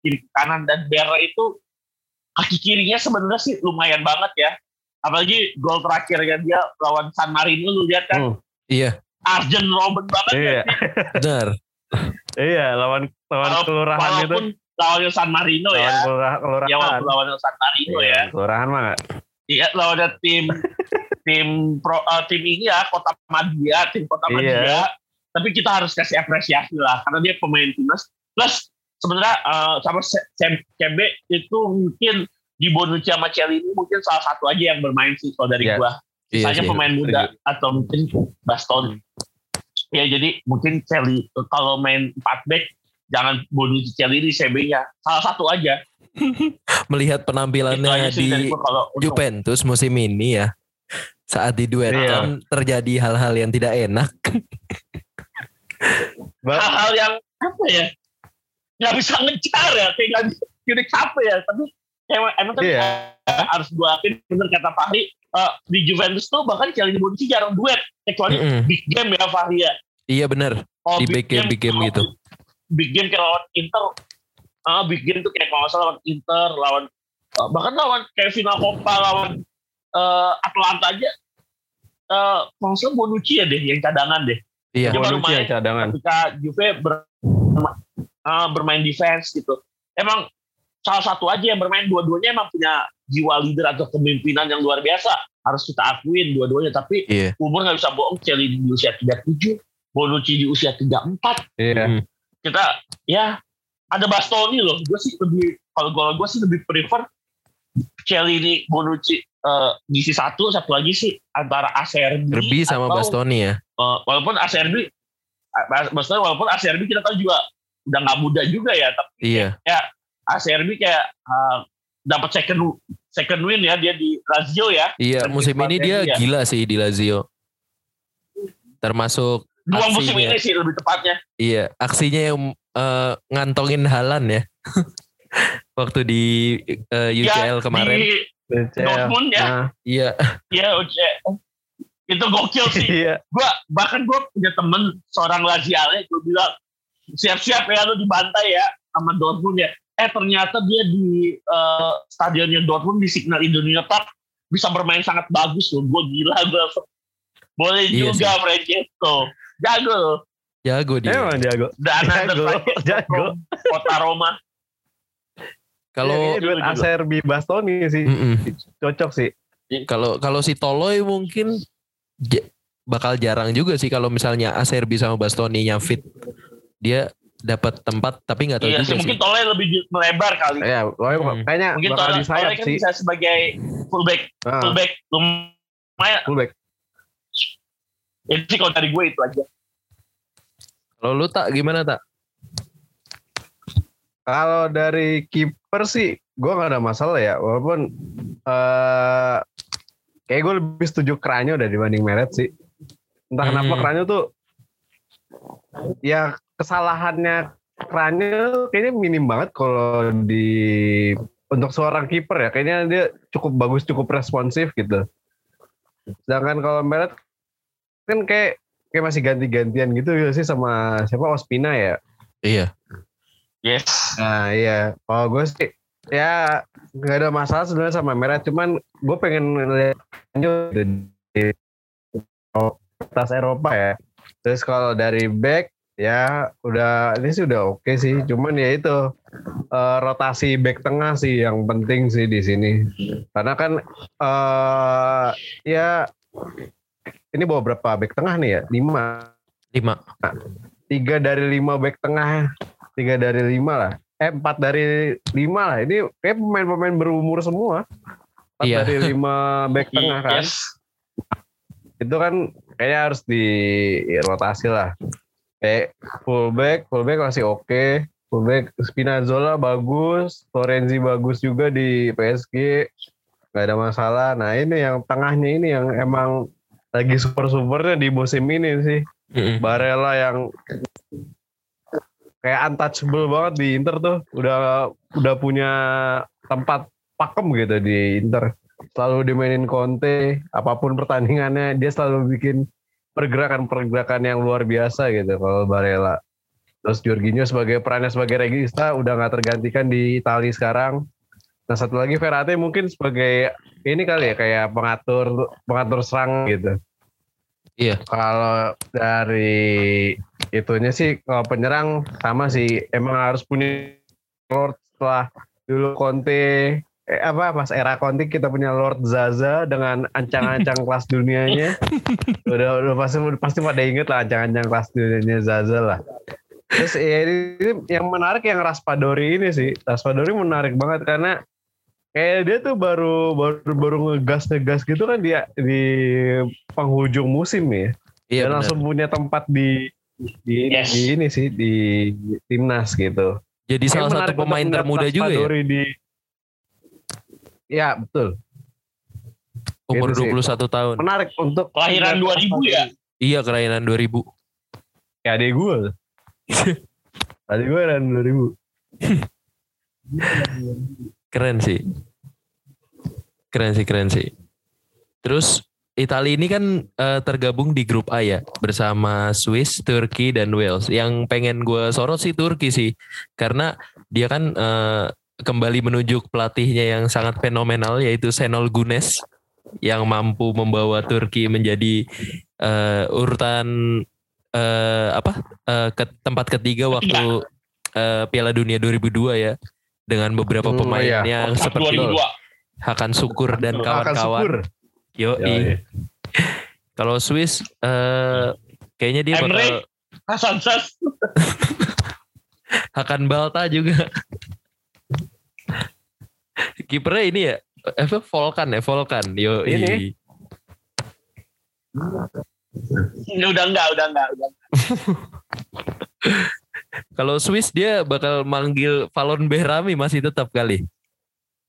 kiri ke kanan dan Berra itu kaki kirinya sebenarnya sih lumayan banget ya apalagi gol terakhirnya dia lawan San Marino lu lihat kan Hmm. Iya, Arjen Robben banget Iya. ya. benar. Iya, lawan lawan Walau- kelurahan itu. lawannya San Marino Lawan ya kelurahan. kelurahan. ya walaupun lawannya San Marino Iya, ya Kelurahan mah? Iya, lawannya tim tim pro eh, tim ini ya Kota Madia, tim Kota Iya. Madia. Tapi kita harus kasih apresiasi lah karena dia pemain timnas. Plus sebenarnya eh, sama Kembe itu mungkin di Bonucci sama Celini mungkin salah satu aja yang bermain sih kalau dari Iya. gua. Iya Misalnya sih. pemain muda atau mungkin Bastoni. Ya jadi mungkin Celi kalau main 4 back jangan Bonucci Celini CB-nya. Salah satu aja. Melihat penampilannya di kalau Juventus musim ini ya. Saat diduetkan terjadi hal-hal yang tidak enak. Hal-hal yang apa ya nggak bisa ngejar ya kayak nggak bisa apa ya tapi emang emang kan Iya. harus gue akuin bener kata Fahri eh, di Juventus tuh bahkan Chelsea Bonucci jarang duet kecuali Mm-mm. big game ya Fahri ya Iya benar. Kalau Di big game- big game kalau gitu. big game kayak lawan Inter ah big game tuh kayak kalau salah lawan Inter lawan eh, bahkan lawan kayak final Copa lawan eh, Atlanta aja eh kalau salah Bonucci ya deh yang cadangan deh Iya. Dia Bonucci yang cadangan. ketika Juve ber- uh, bermain defense gitu. Emang salah satu aja yang bermain dua-duanya emang punya jiwa leader atau kepemimpinan yang luar biasa. Harus kita akuin dua-duanya. Tapi Iya. umur nggak bisa bohong. Celi di usia 37, Bonucci di usia 34. Iya. Mm. Kita ya ada Bastoni loh. Gue sih lebih kalau gue gue sih lebih prefer Celi ini Bonucci uh, ngisi satu, satu lagi sih antara Acerbi Derby sama atau- Bastoni ya. Uh, walaupun ACRB uh, maksudnya walaupun ACRB kita tahu juga udah nggak muda juga ya tapi Iya. ACRB kayak uh, dapat second second win ya dia di Lazio ya Iya, Dan musim ini dia Iya. gila sih di Lazio. Termasuk dua musim ini sih lebih tepatnya iya, aksinya yang eh, ngantongin Halan ya. Waktu di eh, UCL kemarin. di DCL. Dortmund ya Nah, Iya. ya UCL. itu gokil sih Iya. gua bahkan gua punya temen seorang Laziale gue bilang siap-siap ya lu dibantai ya sama Dortmund ya eh ternyata dia di eh, stadionnya Dortmund di Signal Iduna Park bisa bermain sangat bagus loh gue gila gue boleh Iya juga Francesco jago loh Jago dia. Emang jago. dan ada Jago, jago. kota Roma Kalau Iya, juga. Acerbi Bastoni sih Mm-mm. cocok sih. kalau kalau si Toloy mungkin bakal jarang juga sih kalau misalnya Acerbi sama Bastoni nya fit. Dia dapat tempat tapi nggak tahu iya juga sih mungkin Tole lebih melebar kali Ya, pokoknya Hmm. kayaknya mungkin bakal Tole, di sayap kan sih. bisa sebagai fullback Ah, fullback lumayan fullback. itu sih kalau dari gue itu aja Kalau lu tak gimana tak? Kalau dari kiper sih, gue gak ada masalah ya. Walaupun eh kayak gue lebih setuju Kranyo udah dibanding Meret sih. Entah kenapa Hmm. Kranyo tuh, ya kesalahannya Kranyo kayaknya minim banget kalau di untuk seorang kiper ya. Kayaknya dia cukup bagus, cukup responsif gitu. Sedangkan kalau Meret kan kayak kayak masih ganti-gantian gitu ya sih sama siapa Ospina ya. Iya. yes Nah iya, kalau gue sih ya nggak ada masalah sebenarnya sama merah, cuman gue pengen lihat di atas Eropa ya. Terus kalau dari back ya udah ini sih udah oke sih, cuman ya itu eh, rotasi back tengah sih yang penting sih di sini. Karena kan eh ya ini bawa berapa back tengah nih ya? Lima Lima. tiga dari lima back tengah tiga dari lima lah eh empat dari lima lah ini kayak pemain-pemain berumur semua empat Iya. dari lima back tengah kan. Yes. Itu kan kayaknya harus di rotasi lah. Kayak fullback, fullback masih oke. Fullback Spinazzola bagus, Florenzi bagus juga di PSG. Gak ada masalah. Nah ini yang tengahnya ini yang emang lagi super-supernya di musim ini sih. Mm-mm. Barella yang kayak untouchable banget di Inter tuh udah udah punya tempat pakem gitu di Inter selalu dimainin Conte apa pun pertandingannya dia selalu bikin pergerakan-pergerakan yang luar biasa gitu kalau Barella terus Jorginho sebagai perannya sebagai regista udah nggak tergantikan di Italia sekarang nah satu lagi Verratti mungkin sebagai ini kali ya kayak pengatur pengatur serang gitu. Iya. kalau dari itunya sih kalau penyerang sama sih. Emang harus punya Lord setelah dulu Conte eh, apa pas era Conte kita punya Lord Zaza dengan ancang-ancang kelas dunianya. Udah udah pasti pasti pada inget lah ancang-ancang kelas dunianya Zaza lah. Terus ya, ini, ini yang menarik yang Raspadori ini sih. Raspadori menarik banget karena kayak dia tuh baru baru baru ngegas ngegas gitu kan dia di penghujung musim ya Iya dia benar. langsung punya tempat di di, Yes. di ini sih di timnas gitu. Jadi Kayak salah satu pemain termuda juga ya. Di Ya, betul. Umur Gitu sih. 21 tahun. Menarik untuk Kelahiran 2000 ya? Iya kelahiran 2000. Kayak adek gue. adek gue kan 2000. Keren sih. Keren sih, keren sih. Terus Italia ini kan eh, tergabung di grup A ya bersama Swiss, Turki dan Wales. Yang pengen gue sorot sih Turki sih, karena dia kan eh, kembali menunjuk pelatihnya yang sangat fenomenal yaitu Senol Gunes yang mampu membawa Turki menjadi eh, urutan eh, apa eh, ke tempat ketiga waktu eh, Piala Dunia 2002 ya dengan beberapa Hmm, pemain iya. yang seperti 2002. Hakan Sukur dan Akan kawan-kawan. syukur. Yo, Ya, ya. kalau Swiss eh kayaknya dia Emre. bakal Hasan Sas. Hakan Balta juga. Kipernya ini ya, eh, apa Volkan ya, Volkan. Yo, Ini. Udah enggak, udah enggak, udah enggak. Kalau Swiss dia bakal manggil Valon Behrami masih tetap kali.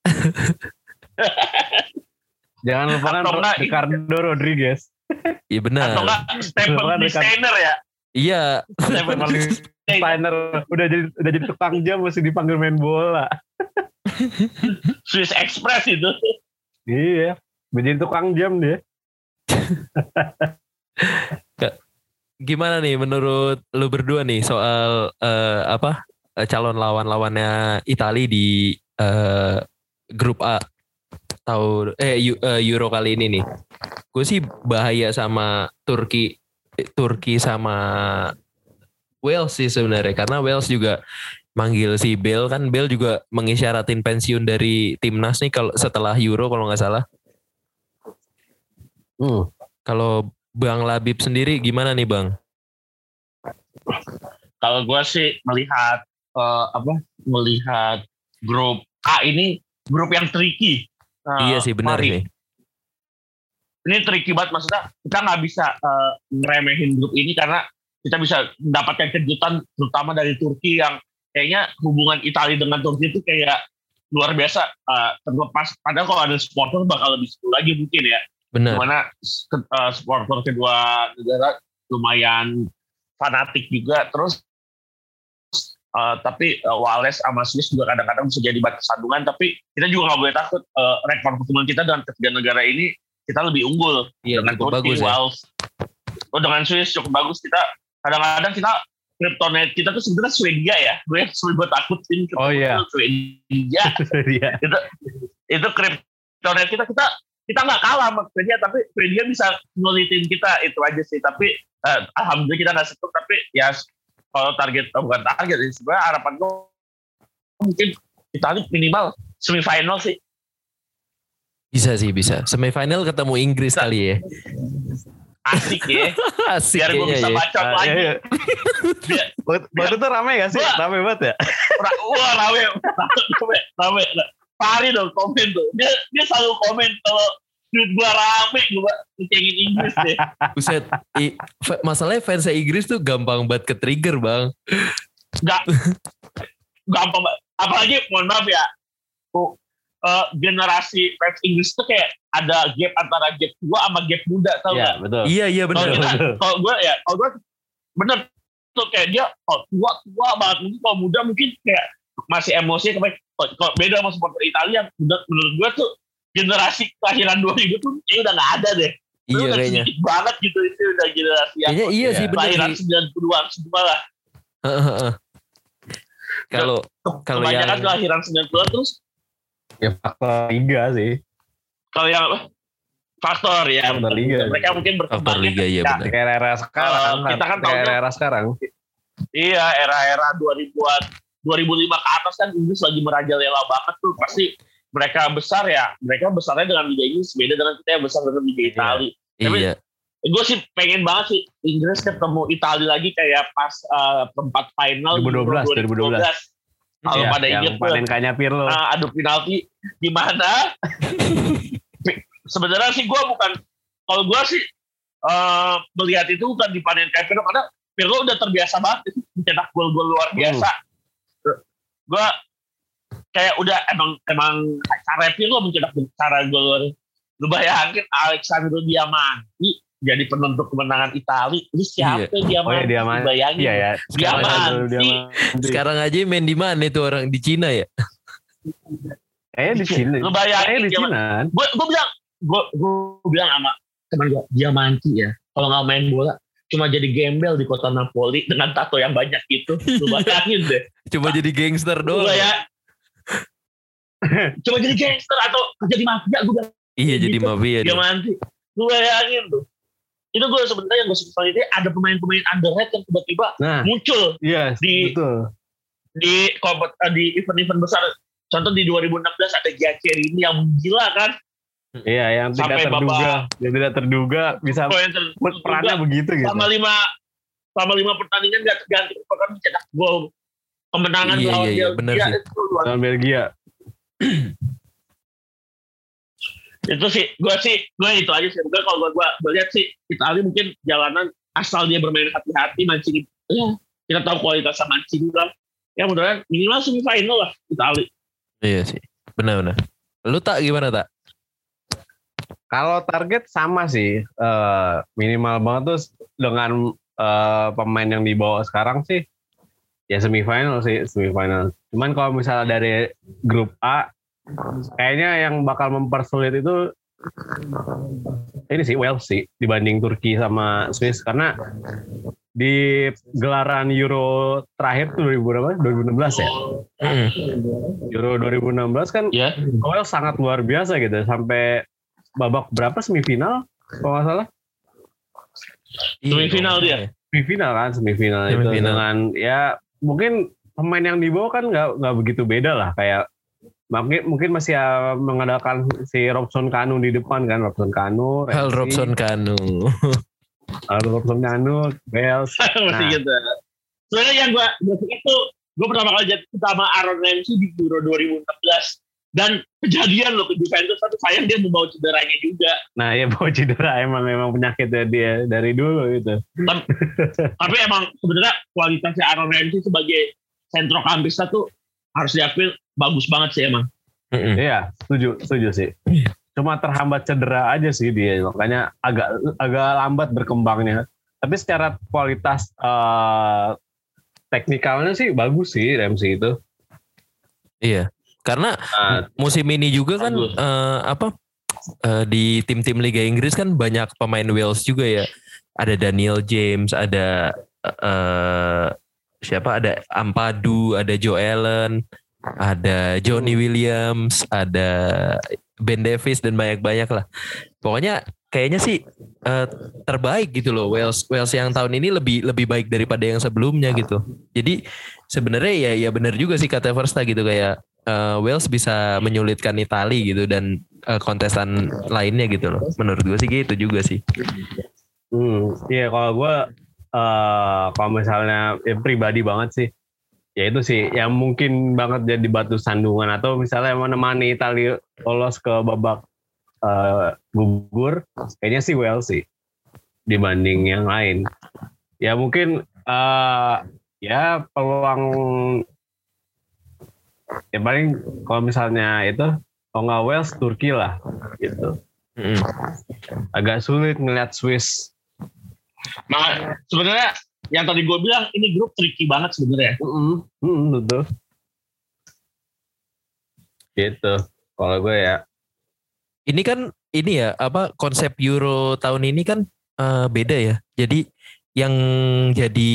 Jangan lupakan Atau Ricardo Rodriguez. Iya Atau benar. enggak Stephen. Steiner ya? Iya. Stephen. Steiner udah jadi udah jadi tukang jam masih dipanggil main bola. Swiss Express itu. Iya, menjadi tukang jam dia. Gimana nih menurut lu berdua nih soal eh, apa eh, calon lawan-lawannya Italia di eh, grup A tahun eh Eu- Euro kali ini nih. Gue sih bahaya sama Turki Turki sama Wales sih sebenarnya karena Wales juga manggil si Bale kan Bale juga mengisyaratin pensiun dari timnas nih kalau setelah Euro kalau nggak salah. Hmm. Kalau Bang Labib sendiri gimana nih Bang? Kalau gue sih melihat eh, apa? Melihat grup A ini grup yang tricky. Eh, iya sih benar sih. ini tricky banget maksudnya kita nggak bisa eh, ngeremehin grup ini karena kita bisa mendapatkan kejutan terutama dari Turki yang kayaknya hubungan Italia dengan Turki itu kayak luar biasa eh, terlepas padahal kalau ada supporter bakal lebih seru lagi mungkin ya Benar. di mana eh, supporter kedua negara lumayan fanatik juga terus eh, tapi eh, Wales sama Swiss juga kadang-kadang bisa jadi batu sandungan tapi kita juga nggak boleh takut eh, rekor pertemuan kita dengan ketiga negara ini kita lebih unggul Iya dengan Turki, bagus ya. Wales. Oh dengan Swiss cukup bagus kita kadang-kadang kita kryptonite kita tuh sebenarnya Swedia ya gue yang gue takutin Oh, iya. Swedia itu itu kryptonite kita kita kita nggak kalah sama Swedia tapi Swedia bisa ngulitin kita itu aja sih tapi eh, alhamdulillah kita nggak sentuh tapi ya kalau target oh, bukan target sih sebenarnya harapan gue mungkin Italia minimal semifinal sih Bisa sih bisa. Semifinal ketemu Inggris Bisa. kali ya. asik ya Asik biar gue bisa ya. baca Ah, lagi iya, iya. Biar- Waktu waktu itu rame gak sih? Wah. Rame banget ya? Wah rame rame rame Fahri dong komen tuh. Dia dia selalu komen kalau tweet gua rame gua ngecengin Inggris deh. Buset, i- fa- masalahnya fans Inggris tuh gampang banget ke trigger bang. Gak gampang banget. Apalagi mohon maaf ya. tuh, eh, generasi fans Inggris tuh kayak ada gap antara gap tua sama gap muda tau Iya gak? betul. Iya iya Kalau benar. kalau gue ya, kalau gue bener tuh kayak dia oh, tua tua banget mungkin kalau muda mungkin kayak masih emosi kayak kalau beda sama supporter Italia menurut, menurut gue tuh generasi kelahiran 2000 tuh ini udah nggak ada deh. Itu Iya udah kayaknya. sedikit banget gitu itu udah generasi yang Kayaknya iya Iya. sih benar kelahiran sih. 90-an semua lah. Heeh. Kalau Kalau yang- kelahiran 90-an terus Ya faktor liga sih. kalau yang apa? faktor ya Faktor liga. mereka mungkin berkembang faktor liga ya benar. Kayak era sekarang. Eh, kita kan tahunya- era sekarang. Iya, era-era 2000-an, 2005 ke atas kan Inggris lagi merajalela banget tuh. Pasti mereka besar ya, mereka besarnya dengan Liga Inggris beda dengan kita yang besar dengan Liga Italia. Tapi- Iya. Gue sih pengen banget sih Inggris ketemu Italia lagi kayak pas eh, perempat final 2012, 2012. Kalau Iya, pada inget panen kayaknya Pirlo. nah, adu penalti di mana sebenarnya sih gue bukan kalau gue sih eh, melihat itu bukan di panen kayak Pirlo karena Pirlo udah terbiasa banget mencetak gol-gol luar biasa. Gue kayak udah emang emang cara Pirlo mencetak cara gol. Lu bayangin Alexandro Diamanti jadi penentu kemenangan Italia. Ini siapa Oh Diamanti? ya Diamanti. Bayangin. Iya ya. Diamanti. Diamanti. Sekarang aja main di mana itu orang di Cina ya? Kayaknya di Cina. Lu bayangin di Diamanti. Cina. gue gue bilang gue gue bilang sama teman gue dia manci ya kalau nggak main bola cuma jadi gembel di kota Napoli dengan tato yang banyak gitu. Lu bayangin deh. Cuma jadi gangster doang. ya cuma jadi gangster atau kerja di mafia gue bilang. Iya jadi Gitu. mafia dia manci lu bayangin tuh. Itu gue sebenarnya yang gue suka itu ada pemain-pemain underrated yang tiba-tiba Nah, muncul iya Di- betul. di kompet- di event-event besar. Contoh di 2016 ada Giaccherini yang gila kan Iya, yang tidak Sampai terduga, babak- yang tidak terduga bisa poin ter- perannya begitu gitu. selama lima selama lima pertandingan gak terganti bahkan mencetak gol kemenangan Iya, lawan iya, iya, benar Belgia sih. itu luar Lawan Belgia. itu sih gue sih gue itu aja sih gue kalau gue gue lihat sih Italia mungkin jalanan asal dia bermain hati-hati Mancini ya kita tahu kualitas Mancini lah ya mudah-mudahan minimal semifinal lah Italia Iya sih. Benar-benar. Lu tak gimana tak? Kalau target sama sih, eh, minimal banget tuh dengan eh, pemain yang dibawa sekarang sih, ya semifinal sih, semifinal. Cuman kalau misalnya dari grup A, kayaknya yang bakal mempersulit itu ini sih Wales sih dibanding Turki sama Swiss karena di gelaran Euro terakhir tuh 2000 berapa? 2016 ya. Euro 2016 kan ya Wales sangat luar biasa gitu sampai babak berapa? Semifinal? Kalau nggak salah. Semifinal dia. semifinal kan semifinal, itu Semifinal. dengan ya mungkin pemain yang dibawa kan nggak nggak begitu beda lah. Kayak mungkin mungkin masih ya mengandalkan si Robson Kanu di depan kan Robson Kanu Hal Ramsey, Robson Kanu. Hal Robson Kanu masih Nah. gitu soalnya yang gue gue itu gue pertama kali jatuh sama Aaron Ramsey di Euro 2016 dan kejadian loh ke Juventus tapi sayang dia membawa cederanya juga nah ya bawa cedera emang emang penyakitnya dia dari dulu gitu tapi emang sebenarnya kualitasnya Aaron Ramsey sebagai sentrokampista tuh harus diakui bagus banget sih emang. Iya, setuju, setuju sih. Cuma terhambat cedera aja sih dia, makanya agak agak lambat berkembangnya. Tapi secara kualitas eh, teknikalnya sih bagus sih Ramsey itu. Iya. Karena Nah, musim ini juga kan Bagus. eh, apa eh, di tim-tim Liga Inggris kan banyak pemain Wales juga ya. Ada Daniel James, ada eh, siapa? Ada Ampadu, ada Joe Allen, ada Johnny Williams, ada Ben Davis dan banyak-banyak lah. Pokoknya kayaknya sih eh, terbaik gitu loh Wales Wales yang tahun ini lebih lebih baik daripada yang sebelumnya gitu. Jadi sebenarnya ya ya benar juga sih kata Versta gitu kayak eh, Wales bisa menyulitkan Italia gitu dan eh, kontestan lainnya gitu loh. Menurut gue sih gitu juga sih. hmm, iya kalau gue eh, kalau misalnya ya pribadi banget sih, ya itu sih yang mungkin banget jadi batu sandungan atau misalnya menemani Italia lolos ke babak uh, gugur kayaknya sih well sih dibanding yang lain ya mungkin uh, ya peluang ya paling kalau misalnya itu kalau nggak Wales Turki lah gitu Mm-mm. agak sulit ngeliat Swiss Nah, sebenarnya yang tadi gue bilang ini grup tricky banget sebenarnya. Mm-mm. Mm-mm, betul gitu kalau gue ya Ini kan ini ya apa konsep Euro tahun ini kan eh, beda ya. Jadi yang jadi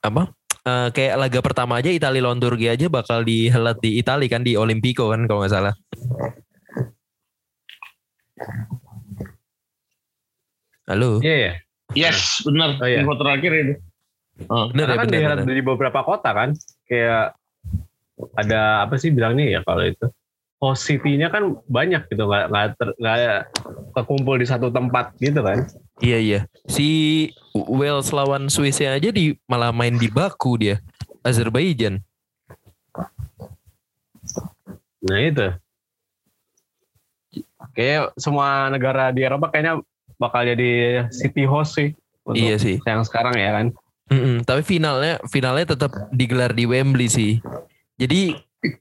apa eh, kayak laga pertama aja Italia lawan Turki aja bakal dihelat di Italia kan di Olimpico kan kalau nggak salah. Halo. iya ya Yes, benar. Oh, iya. Info terakhir itu. Oh. Bener ya kan bener. di beberapa kota kan kayak ada apa sih bilangnya ya kalau itu host city-nya kan banyak gitu nggak nggak ter- nggak kekumpul di satu tempat gitu kan Iya iya. Si Wales lawan Swissnya aja di malah main di Baku dia. Azerbaijan. nah itu kayak semua negara di Eropa kayaknya bakal jadi city host sih untuk Iya sih. yang sekarang ya kan Mm-mm, tapi finalnya finalnya tetap digelar di Wembley sih. Jadi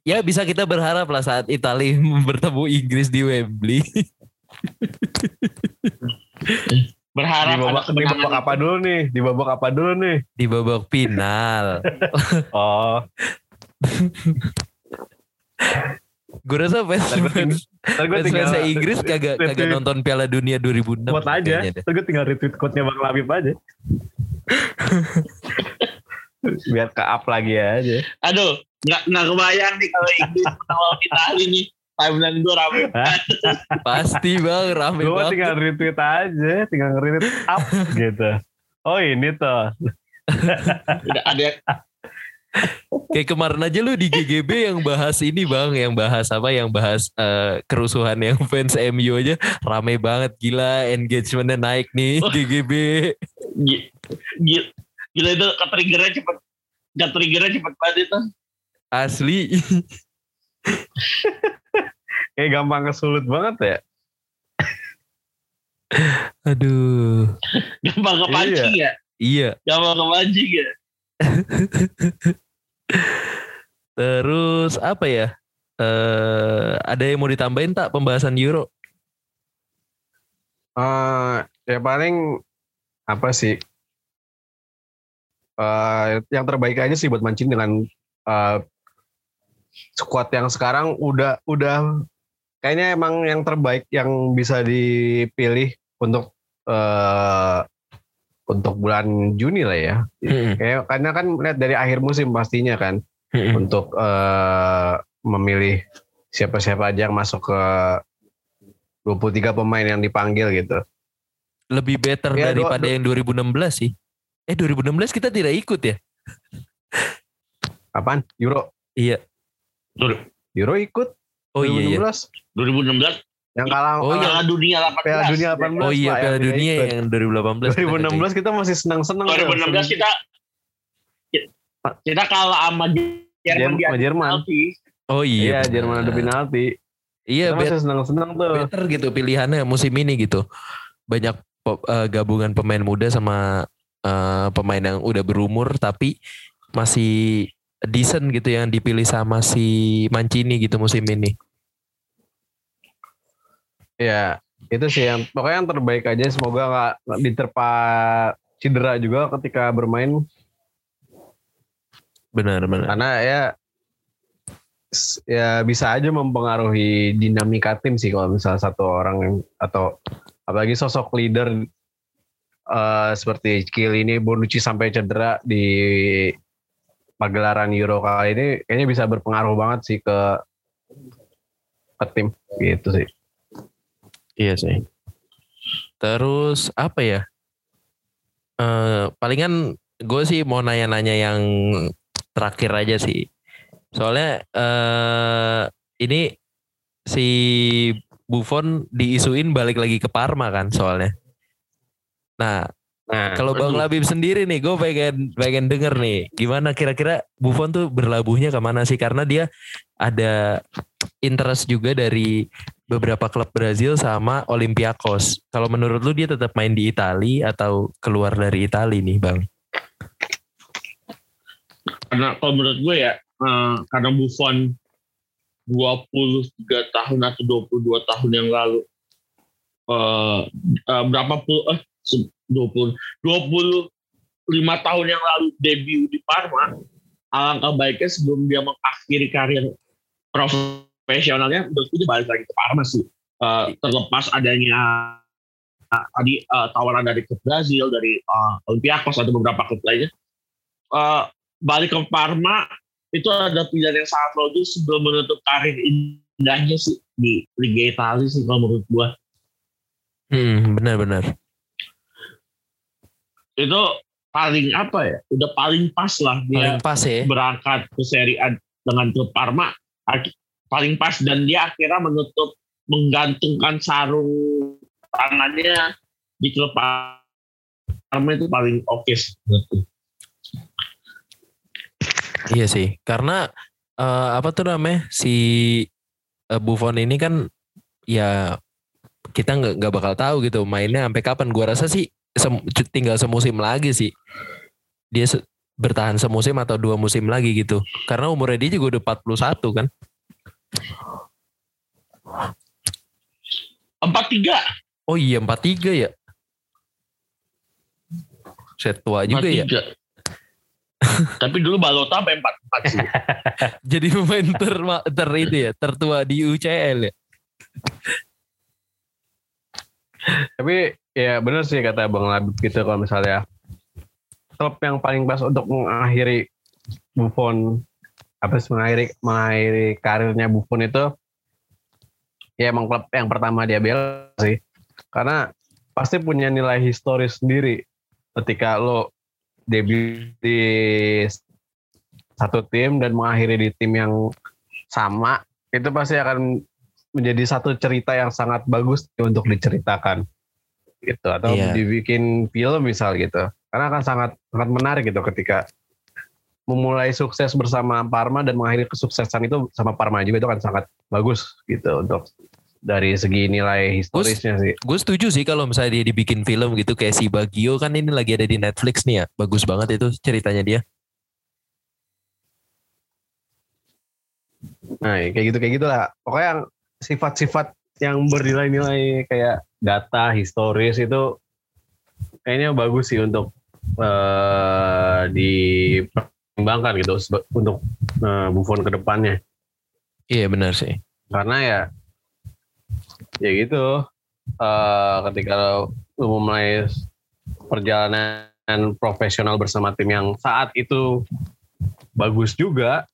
ya bisa kita berharap lah saat Italia bertemu Inggris di Wembley. Berharap di babak, ada di babak apa dulu nih? Di babak apa dulu nih? Di babak final. oh. Gue rasa fans fans, fansnya Inggris kagak kagak nonton Piala Dunia 2006. quote aja. ntar gue tinggal retweet quote-nya Bang Labib aja. Biar ke up lagi aja. Aduh, nggak nggak kebayang nih kalau Inggris menang lawan Italia nih. Timeline gue rame. Pasti bang rame gue banget. tinggal retweet aja tinggal retweet up gitu oh ini tuh Udah ada Kayak kemarin aja lu di GGB yang bahas ini bang, yang bahas apa, yang bahas eh, kerusuhan yang fans MU aja rame banget gila engagementnya naik nih GGB. gi- gi- gila itu ketriggernya cepet. Ketriggernya cepet banget itu. Asli. kayak gampang kesulut banget ya Aduh. Gampang kepancing ya. Iya. Gampang kepancing ya. Terus apa ya? Eh ada yang mau ditambahin tak pembahasan Euro? Eh, ya paling apa sih Eh, yang terbaik aja sih buat mancing dengan eh, squad yang sekarang udah udah kayaknya emang yang terbaik yang bisa dipilih untuk eh, untuk bulan Juni lah ya. Mm-mm. Kayak karena kan lihat dari akhir musim pastinya kan Mm-mm. untuk eh, memilih siapa-siapa aja yang masuk ke 23 pemain yang dipanggil gitu. Lebih better Ya, do- daripada do- yang 2016 sih. Eh 2016 kita tidak ikut ya? Apaan? Euro. Iya. Euro ikut Oh iya iya. 2016. 2016 Yang kalah Oh, iya. Piala Dunia 18. Piala Dunia 18. Oh iya Pak, Piala Dunia ikut. yang 2018. 2016 kita masih senang-senang. tuh. 2016 kita kita kalah sama Jerman di Jerman. Oh iya. Iya. Jerman ada penalti. Iya, Kita bet- masih senang-senang tuh. better gitu pilihannya musim ini gitu. Banyak eh, gabungan pemain muda sama eh, pemain yang udah berumur tapi masih decent gitu yang dipilih sama si Mancini gitu musim ini. Iya, itu sih yang pokoknya yang terbaik aja semoga nggak diterpa cedera juga ketika bermain Benar benar. karena ya ya bisa aja mempengaruhi dinamika tim sih kalau misalnya satu orang yang atau apalagi sosok leader eh, seperti Kiel ini Bonucci sampai cedera di pagelaran Euro kali ini kayaknya bisa berpengaruh banget sih ke ke tim gitu sih. Iya sih. Terus apa ya? Eh palingan gue sih mau nanya-nanya yang terakhir aja sih. Soalnya eh ini si Buffon diisuin balik lagi ke Parma kan soalnya. Nah, Nah, Kalau Bang. Labib sendiri nih, gue pengen pengen denger nih, gimana kira-kira Buffon tuh berlabuhnya ke mana sih? Karena dia ada interest juga dari beberapa klub Brazil sama Olympiakos. Kalau menurut lu dia tetap main di Itali atau keluar dari Itali nih, Bang? karena kalau menurut gue ya eh, karena Buffon 23 tahun atau 22 tahun yang lalu eh, eh, berapa puluh eh 20 25 tahun yang lalu debut di Parma alangkah baiknya sebelum dia mengakhiri karir profesionalnya menurut gue dia balik lagi ke Parma sih Eh, terlepas adanya eh, tadi eh, tawaran dari klub Brazil dari eh, Olympiakos atau beberapa klub lainnya eh, balik ke Parma itu ada pilihan yang sangat logis sebelum menutup karir indahnya sih di Liga Italia sih kalau menurut gua Hmm, benar-benar. Itu paling apa ya udah paling pas lah dia Paling pas ya. berangkat ke Serie A dengan klub Parma paling pas dan dia akhirnya menutup menggantungkan sarung tangannya di klub Parma itu paling oke sih menurutku. Iya sih, karena eh, apa tuh namanya si eh, Buffon ini kan ya kita nggak nggak bakal tahu gitu mainnya sampai kapan. Gua rasa sih sem- tinggal semusim lagi sih. Dia se- bertahan semusim atau dua musim lagi gitu. Karena umurnya dia juga udah 41 kan. empat tiga Oh iya 43 ya. Set tua juga ya. Tapi dulu Balota sampai empat empat sih. Jadi pemain ter, ter itu ya, tertua di UCL ya. Tapi ya benar sih kata Bang Labib gitu kalau misalnya klub yang paling pas untuk mengakhiri Buffon apa sih mengakhiri mengakhiri karirnya Buffon itu ya emang klub yang pertama dia bela sih. Karena pasti punya nilai historis sendiri ketika lo debut di satu tim dan mengakhiri di tim yang sama itu pasti akan menjadi satu cerita yang sangat bagus untuk diceritakan gitu atau Iya. dibikin film misal gitu karena akan sangat sangat menarik gitu ketika memulai sukses bersama Parma dan mengakhiri kesuksesan itu sama Parma juga itu kan sangat bagus gitu untuk dari segi nilai historisnya sih Gue setuju sih kalau misalnya dia dibikin film gitu kayak si Bagio kan ini lagi ada di Netflix nih ya. Bagus banget itu ceritanya dia. nah ya kayak gitu kayak gitulah pokoknya yang sifat-sifat yang bernilai-nilai kayak data historis itu kayaknya bagus sih untuk eh, dipertimbangkan gitu untuk eh, Buffon ke depannya Iya benar sih. karena ya ya gitu eh, ketika lu memulai perjalanan profesional bersama tim yang saat itu bagus juga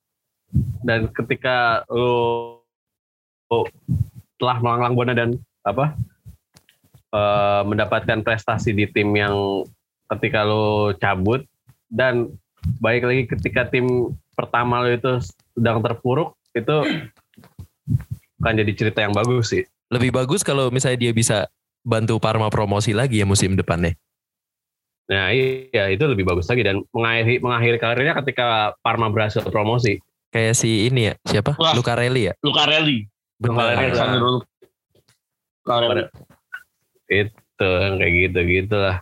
dan ketika lu, lu telah melanglang buana dan apa eh, mendapatkan prestasi di tim yang ketika lu cabut dan baik lagi ketika tim pertama lu itu sedang terpuruk itu kan jadi cerita yang bagus sih Lebih bagus kalau misalnya dia bisa bantu Parma promosi lagi ya musim depannya. Nah iya itu lebih bagus lagi dan mengakhiri mengakhiri karirnya ketika Parma berhasil promosi. Kayak si ini ya, siapa? Wah. Lucarelli ya? Lucarelli. Benar. Alexander Lucarelli. Itu yang kayak gitu gitulah.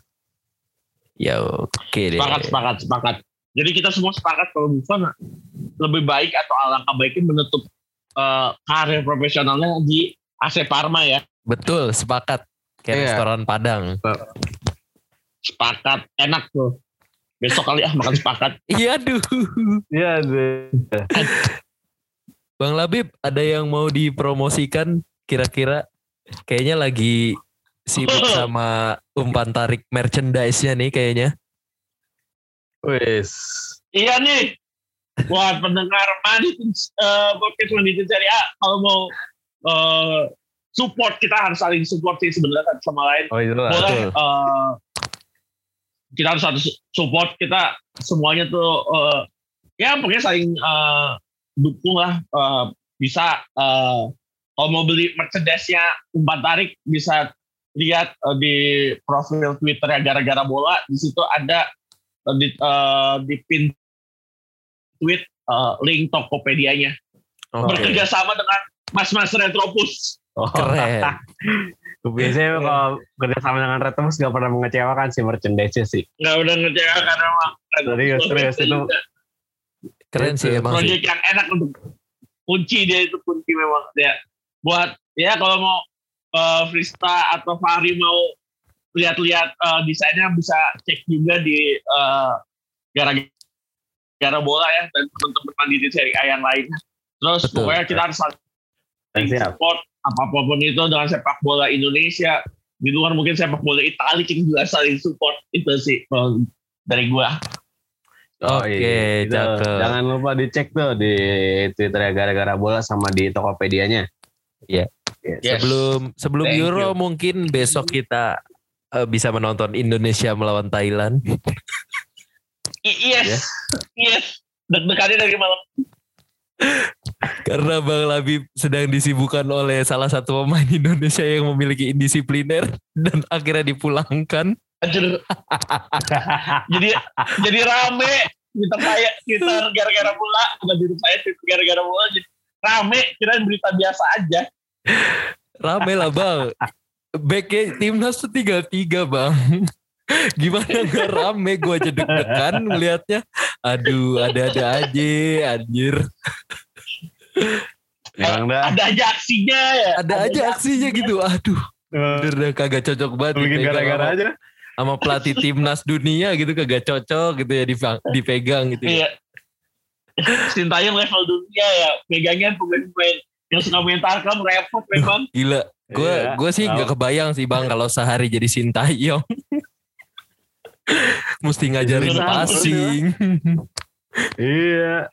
Ya oke deh. Sepakat, sepakat, sepakat. Jadi kita semua sepakat kalau Buffon lebih baik atau alangkah baiknya menutup eh, karir profesionalnya di AC Parma ya. Betul, sepakat. Kayak Iya. restoran Padang. Sepakat, enak tuh. Besok kali ah makan sepakat. Iya aduh. Iya deh. Bang Labib, ada yang mau dipromosikan kira-kira? Kayaknya lagi sibuk sama umpan tarik merchandise-nya nih kayaknya. Wes. Iya nih. Buat pendengar Manitens, uh, podcast Manitens Serie A, kalau mau eh, support kita harus saling support sih sebenarnya satu sama lain. Oh lah. Boleh eh, kita harus satu support kita semuanya tuh eh, ya pokoknya saling eh, dukung lah Eh, bisa eh, kalau mau beli merchandise-nya umpan tarik bisa lihat uh, di profil Twitter ya gara-gara bola di situ ada uh, di uh, di pin tweet uh, link Tokopedia-nya Oke. bekerja sama dengan Mas-mas Retropus. Oh. Keren. Biasanya kalau kerjasama dengan Retmus gak pernah mengecewakan sih merchandise sih. Nggak udah ngecewa karena emang Serius, serius, itu Keren sih emang proyek yang enak untuk kunci dia itu kunci memang dia buat ya kalau mau uh, Frista atau Fahri mau lihat-lihat uh, desainnya bisa cek juga di uh, gara-gara bola ya dan teman-teman di seri A yang lainnya. Terus Betul. pokoknya kita harus saling support apa pun itu dengan sepak bola Indonesia di luar mungkin sepak bola Italia kita juga saling support itu sih dari gua. Oke, cakep. Jangan lupa dicek tuh di Twitter ya gara-gara bola sama di Tokopedia-nya. Iya. Yes. Yes. Sebelum sebelum Thank Euro you. mungkin besok kita eh, bisa menonton Indonesia melawan Thailand. Yes, Ya. yes. Deg-degannya dari malam. Karena Bang Labib sedang disibukkan oleh salah satu pemain Indonesia yang memiliki indisipliner dan akhirnya dipulangkan. Anjir. jadi jadi rame kita kayak kita gara-gara bola bukan di Twitter gara-gara bola jadi rame kirain berita biasa aja Rame lah Bang. Backnya timnas tuh tiga-tiga Bang. Gimana gak rame gue aja deg-degan ngeliatnya. Aduh ada-ada aja anjir. Emang dah. ada aja aksinya ya Ada aja aksinya gitu. Aduh bener dah kagak cocok banget. Bikin dipegang gara-gara aja. sama pelatih timnas dunia gitu kagak cocok gitu ya dipegang gitu. ya. iya Sintayong level dunia ya pegangnya pemain-pemain yang suka main tarkam repot memang Gila. Gue Iya, gue sih nggak kebayang sih bang kalau sehari jadi sintayong. Mesti ngajarin Beneran, passing. Iya.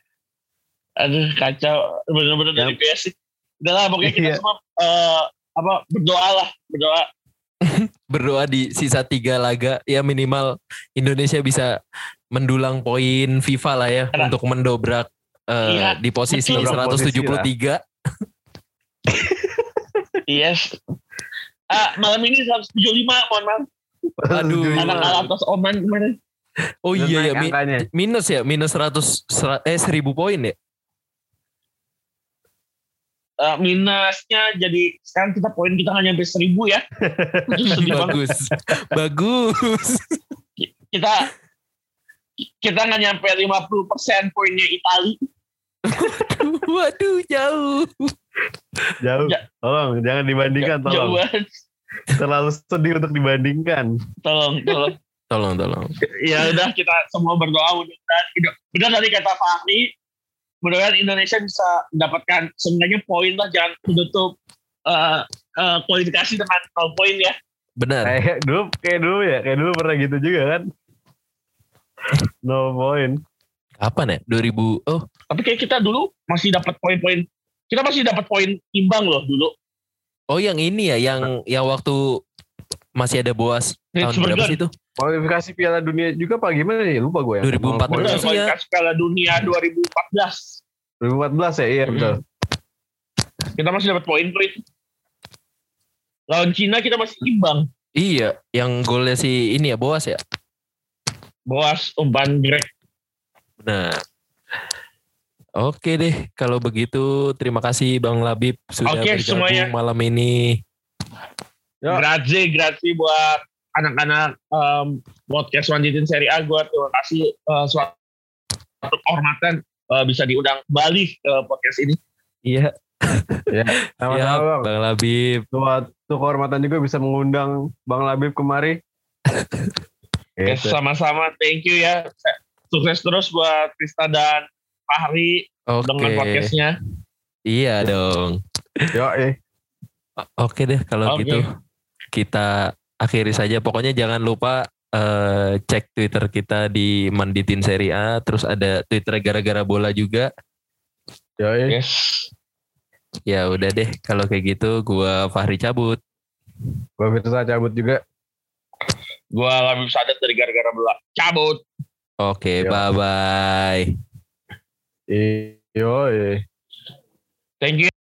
aduh kacau bener-bener dari basic udah lah pokoknya kita Iya. semua eh, apa berdoa lah berdoa Berdoa di sisa tiga laga ya minimal Indonesia bisa mendulang poin FIFA lah ya Karena- untuk mendobrak eh, Iya, di posisi betul. 173. Yes ah malam ini 175 mohon maaf Aduh. karena kalah atas Oman kemarin Oh Terus iya ya naik mi- angkanya. minus ya minus 100 sera- eh 1000 poin ya. Eh, minusnya jadi sekarang kita poin kita nggak nyampe seribu ya. Bagus. Bagus. kita kita nggak nyampe 50 persen poinnya Itali Waduh jauh. Jauh. Ja- Tolong, jangan dibandingkan. Jauh Tolong. Terlalu sedih untuk dibandingkan. tolong tolong Tolong tolong. ya udah kita semua berdoa mudah-mudahan benar tadi kata Fahri mudah-mudahan Indonesia bisa mendapatkan sebenarnya poin lah jangan menutup eh, eh, kualifikasi dengan nol poin ya Benar. Kayak dulu, kayak dulu ya. Kayak dulu pernah gitu juga kan. No point. Kapan ya? 2000. Oh, tapi kayak kita dulu masih dapat poin-poin kita masih dapat poin imbang loh dulu oh yang ini ya yang yang waktu masih ada Boas tahun berapa sih itu? Kualifikasi Piala Dunia juga apa gimana ya? Lupa gue ya. 2014 Benar, sih ya. kualifikasi Piala Dunia 2014 2014 ya, iya Hmm. betul. kita masih dapat poin-poin lawan Cina kita masih imbang Iya, yang golnya si ini ya Boas ya. Boas umpan Greg Benar. Oke deh, kalau begitu terima kasih Bang Labib sudah Oke, bergabung semuanya. malam ini. Ya. Grazie, grazie buat anak-anak um, podcast Wanjitin Seri A. Gue terima kasih uh, suatu kehormatan uh, bisa diundang kembali ke podcast ini. Iya, Ya, ya, sama-sama Bang. Bang Labib. Suatu kehormatan juga bisa mengundang Bang Labib kemari. Oke, sama-sama. Thank you ya. Sukses terus buat Krista dan Fahri Oke. dengan podcastnya. Iya dong. Yo, eh. Oke deh kalau Oke. gitu kita akhiri saja. Pokoknya jangan lupa eh, cek Twitter kita di Manditin Seri A. Terus ada Twitter gara-gara bola juga. Yo, eh. Yes. Ya udah deh kalau kayak gitu gua Fahri cabut. Gue Firsa cabut juga. Gue Labib Sadat dari Gara-Gara Bola. Cabut. Oke, Yo. bye bye. Yo, eh. Thank you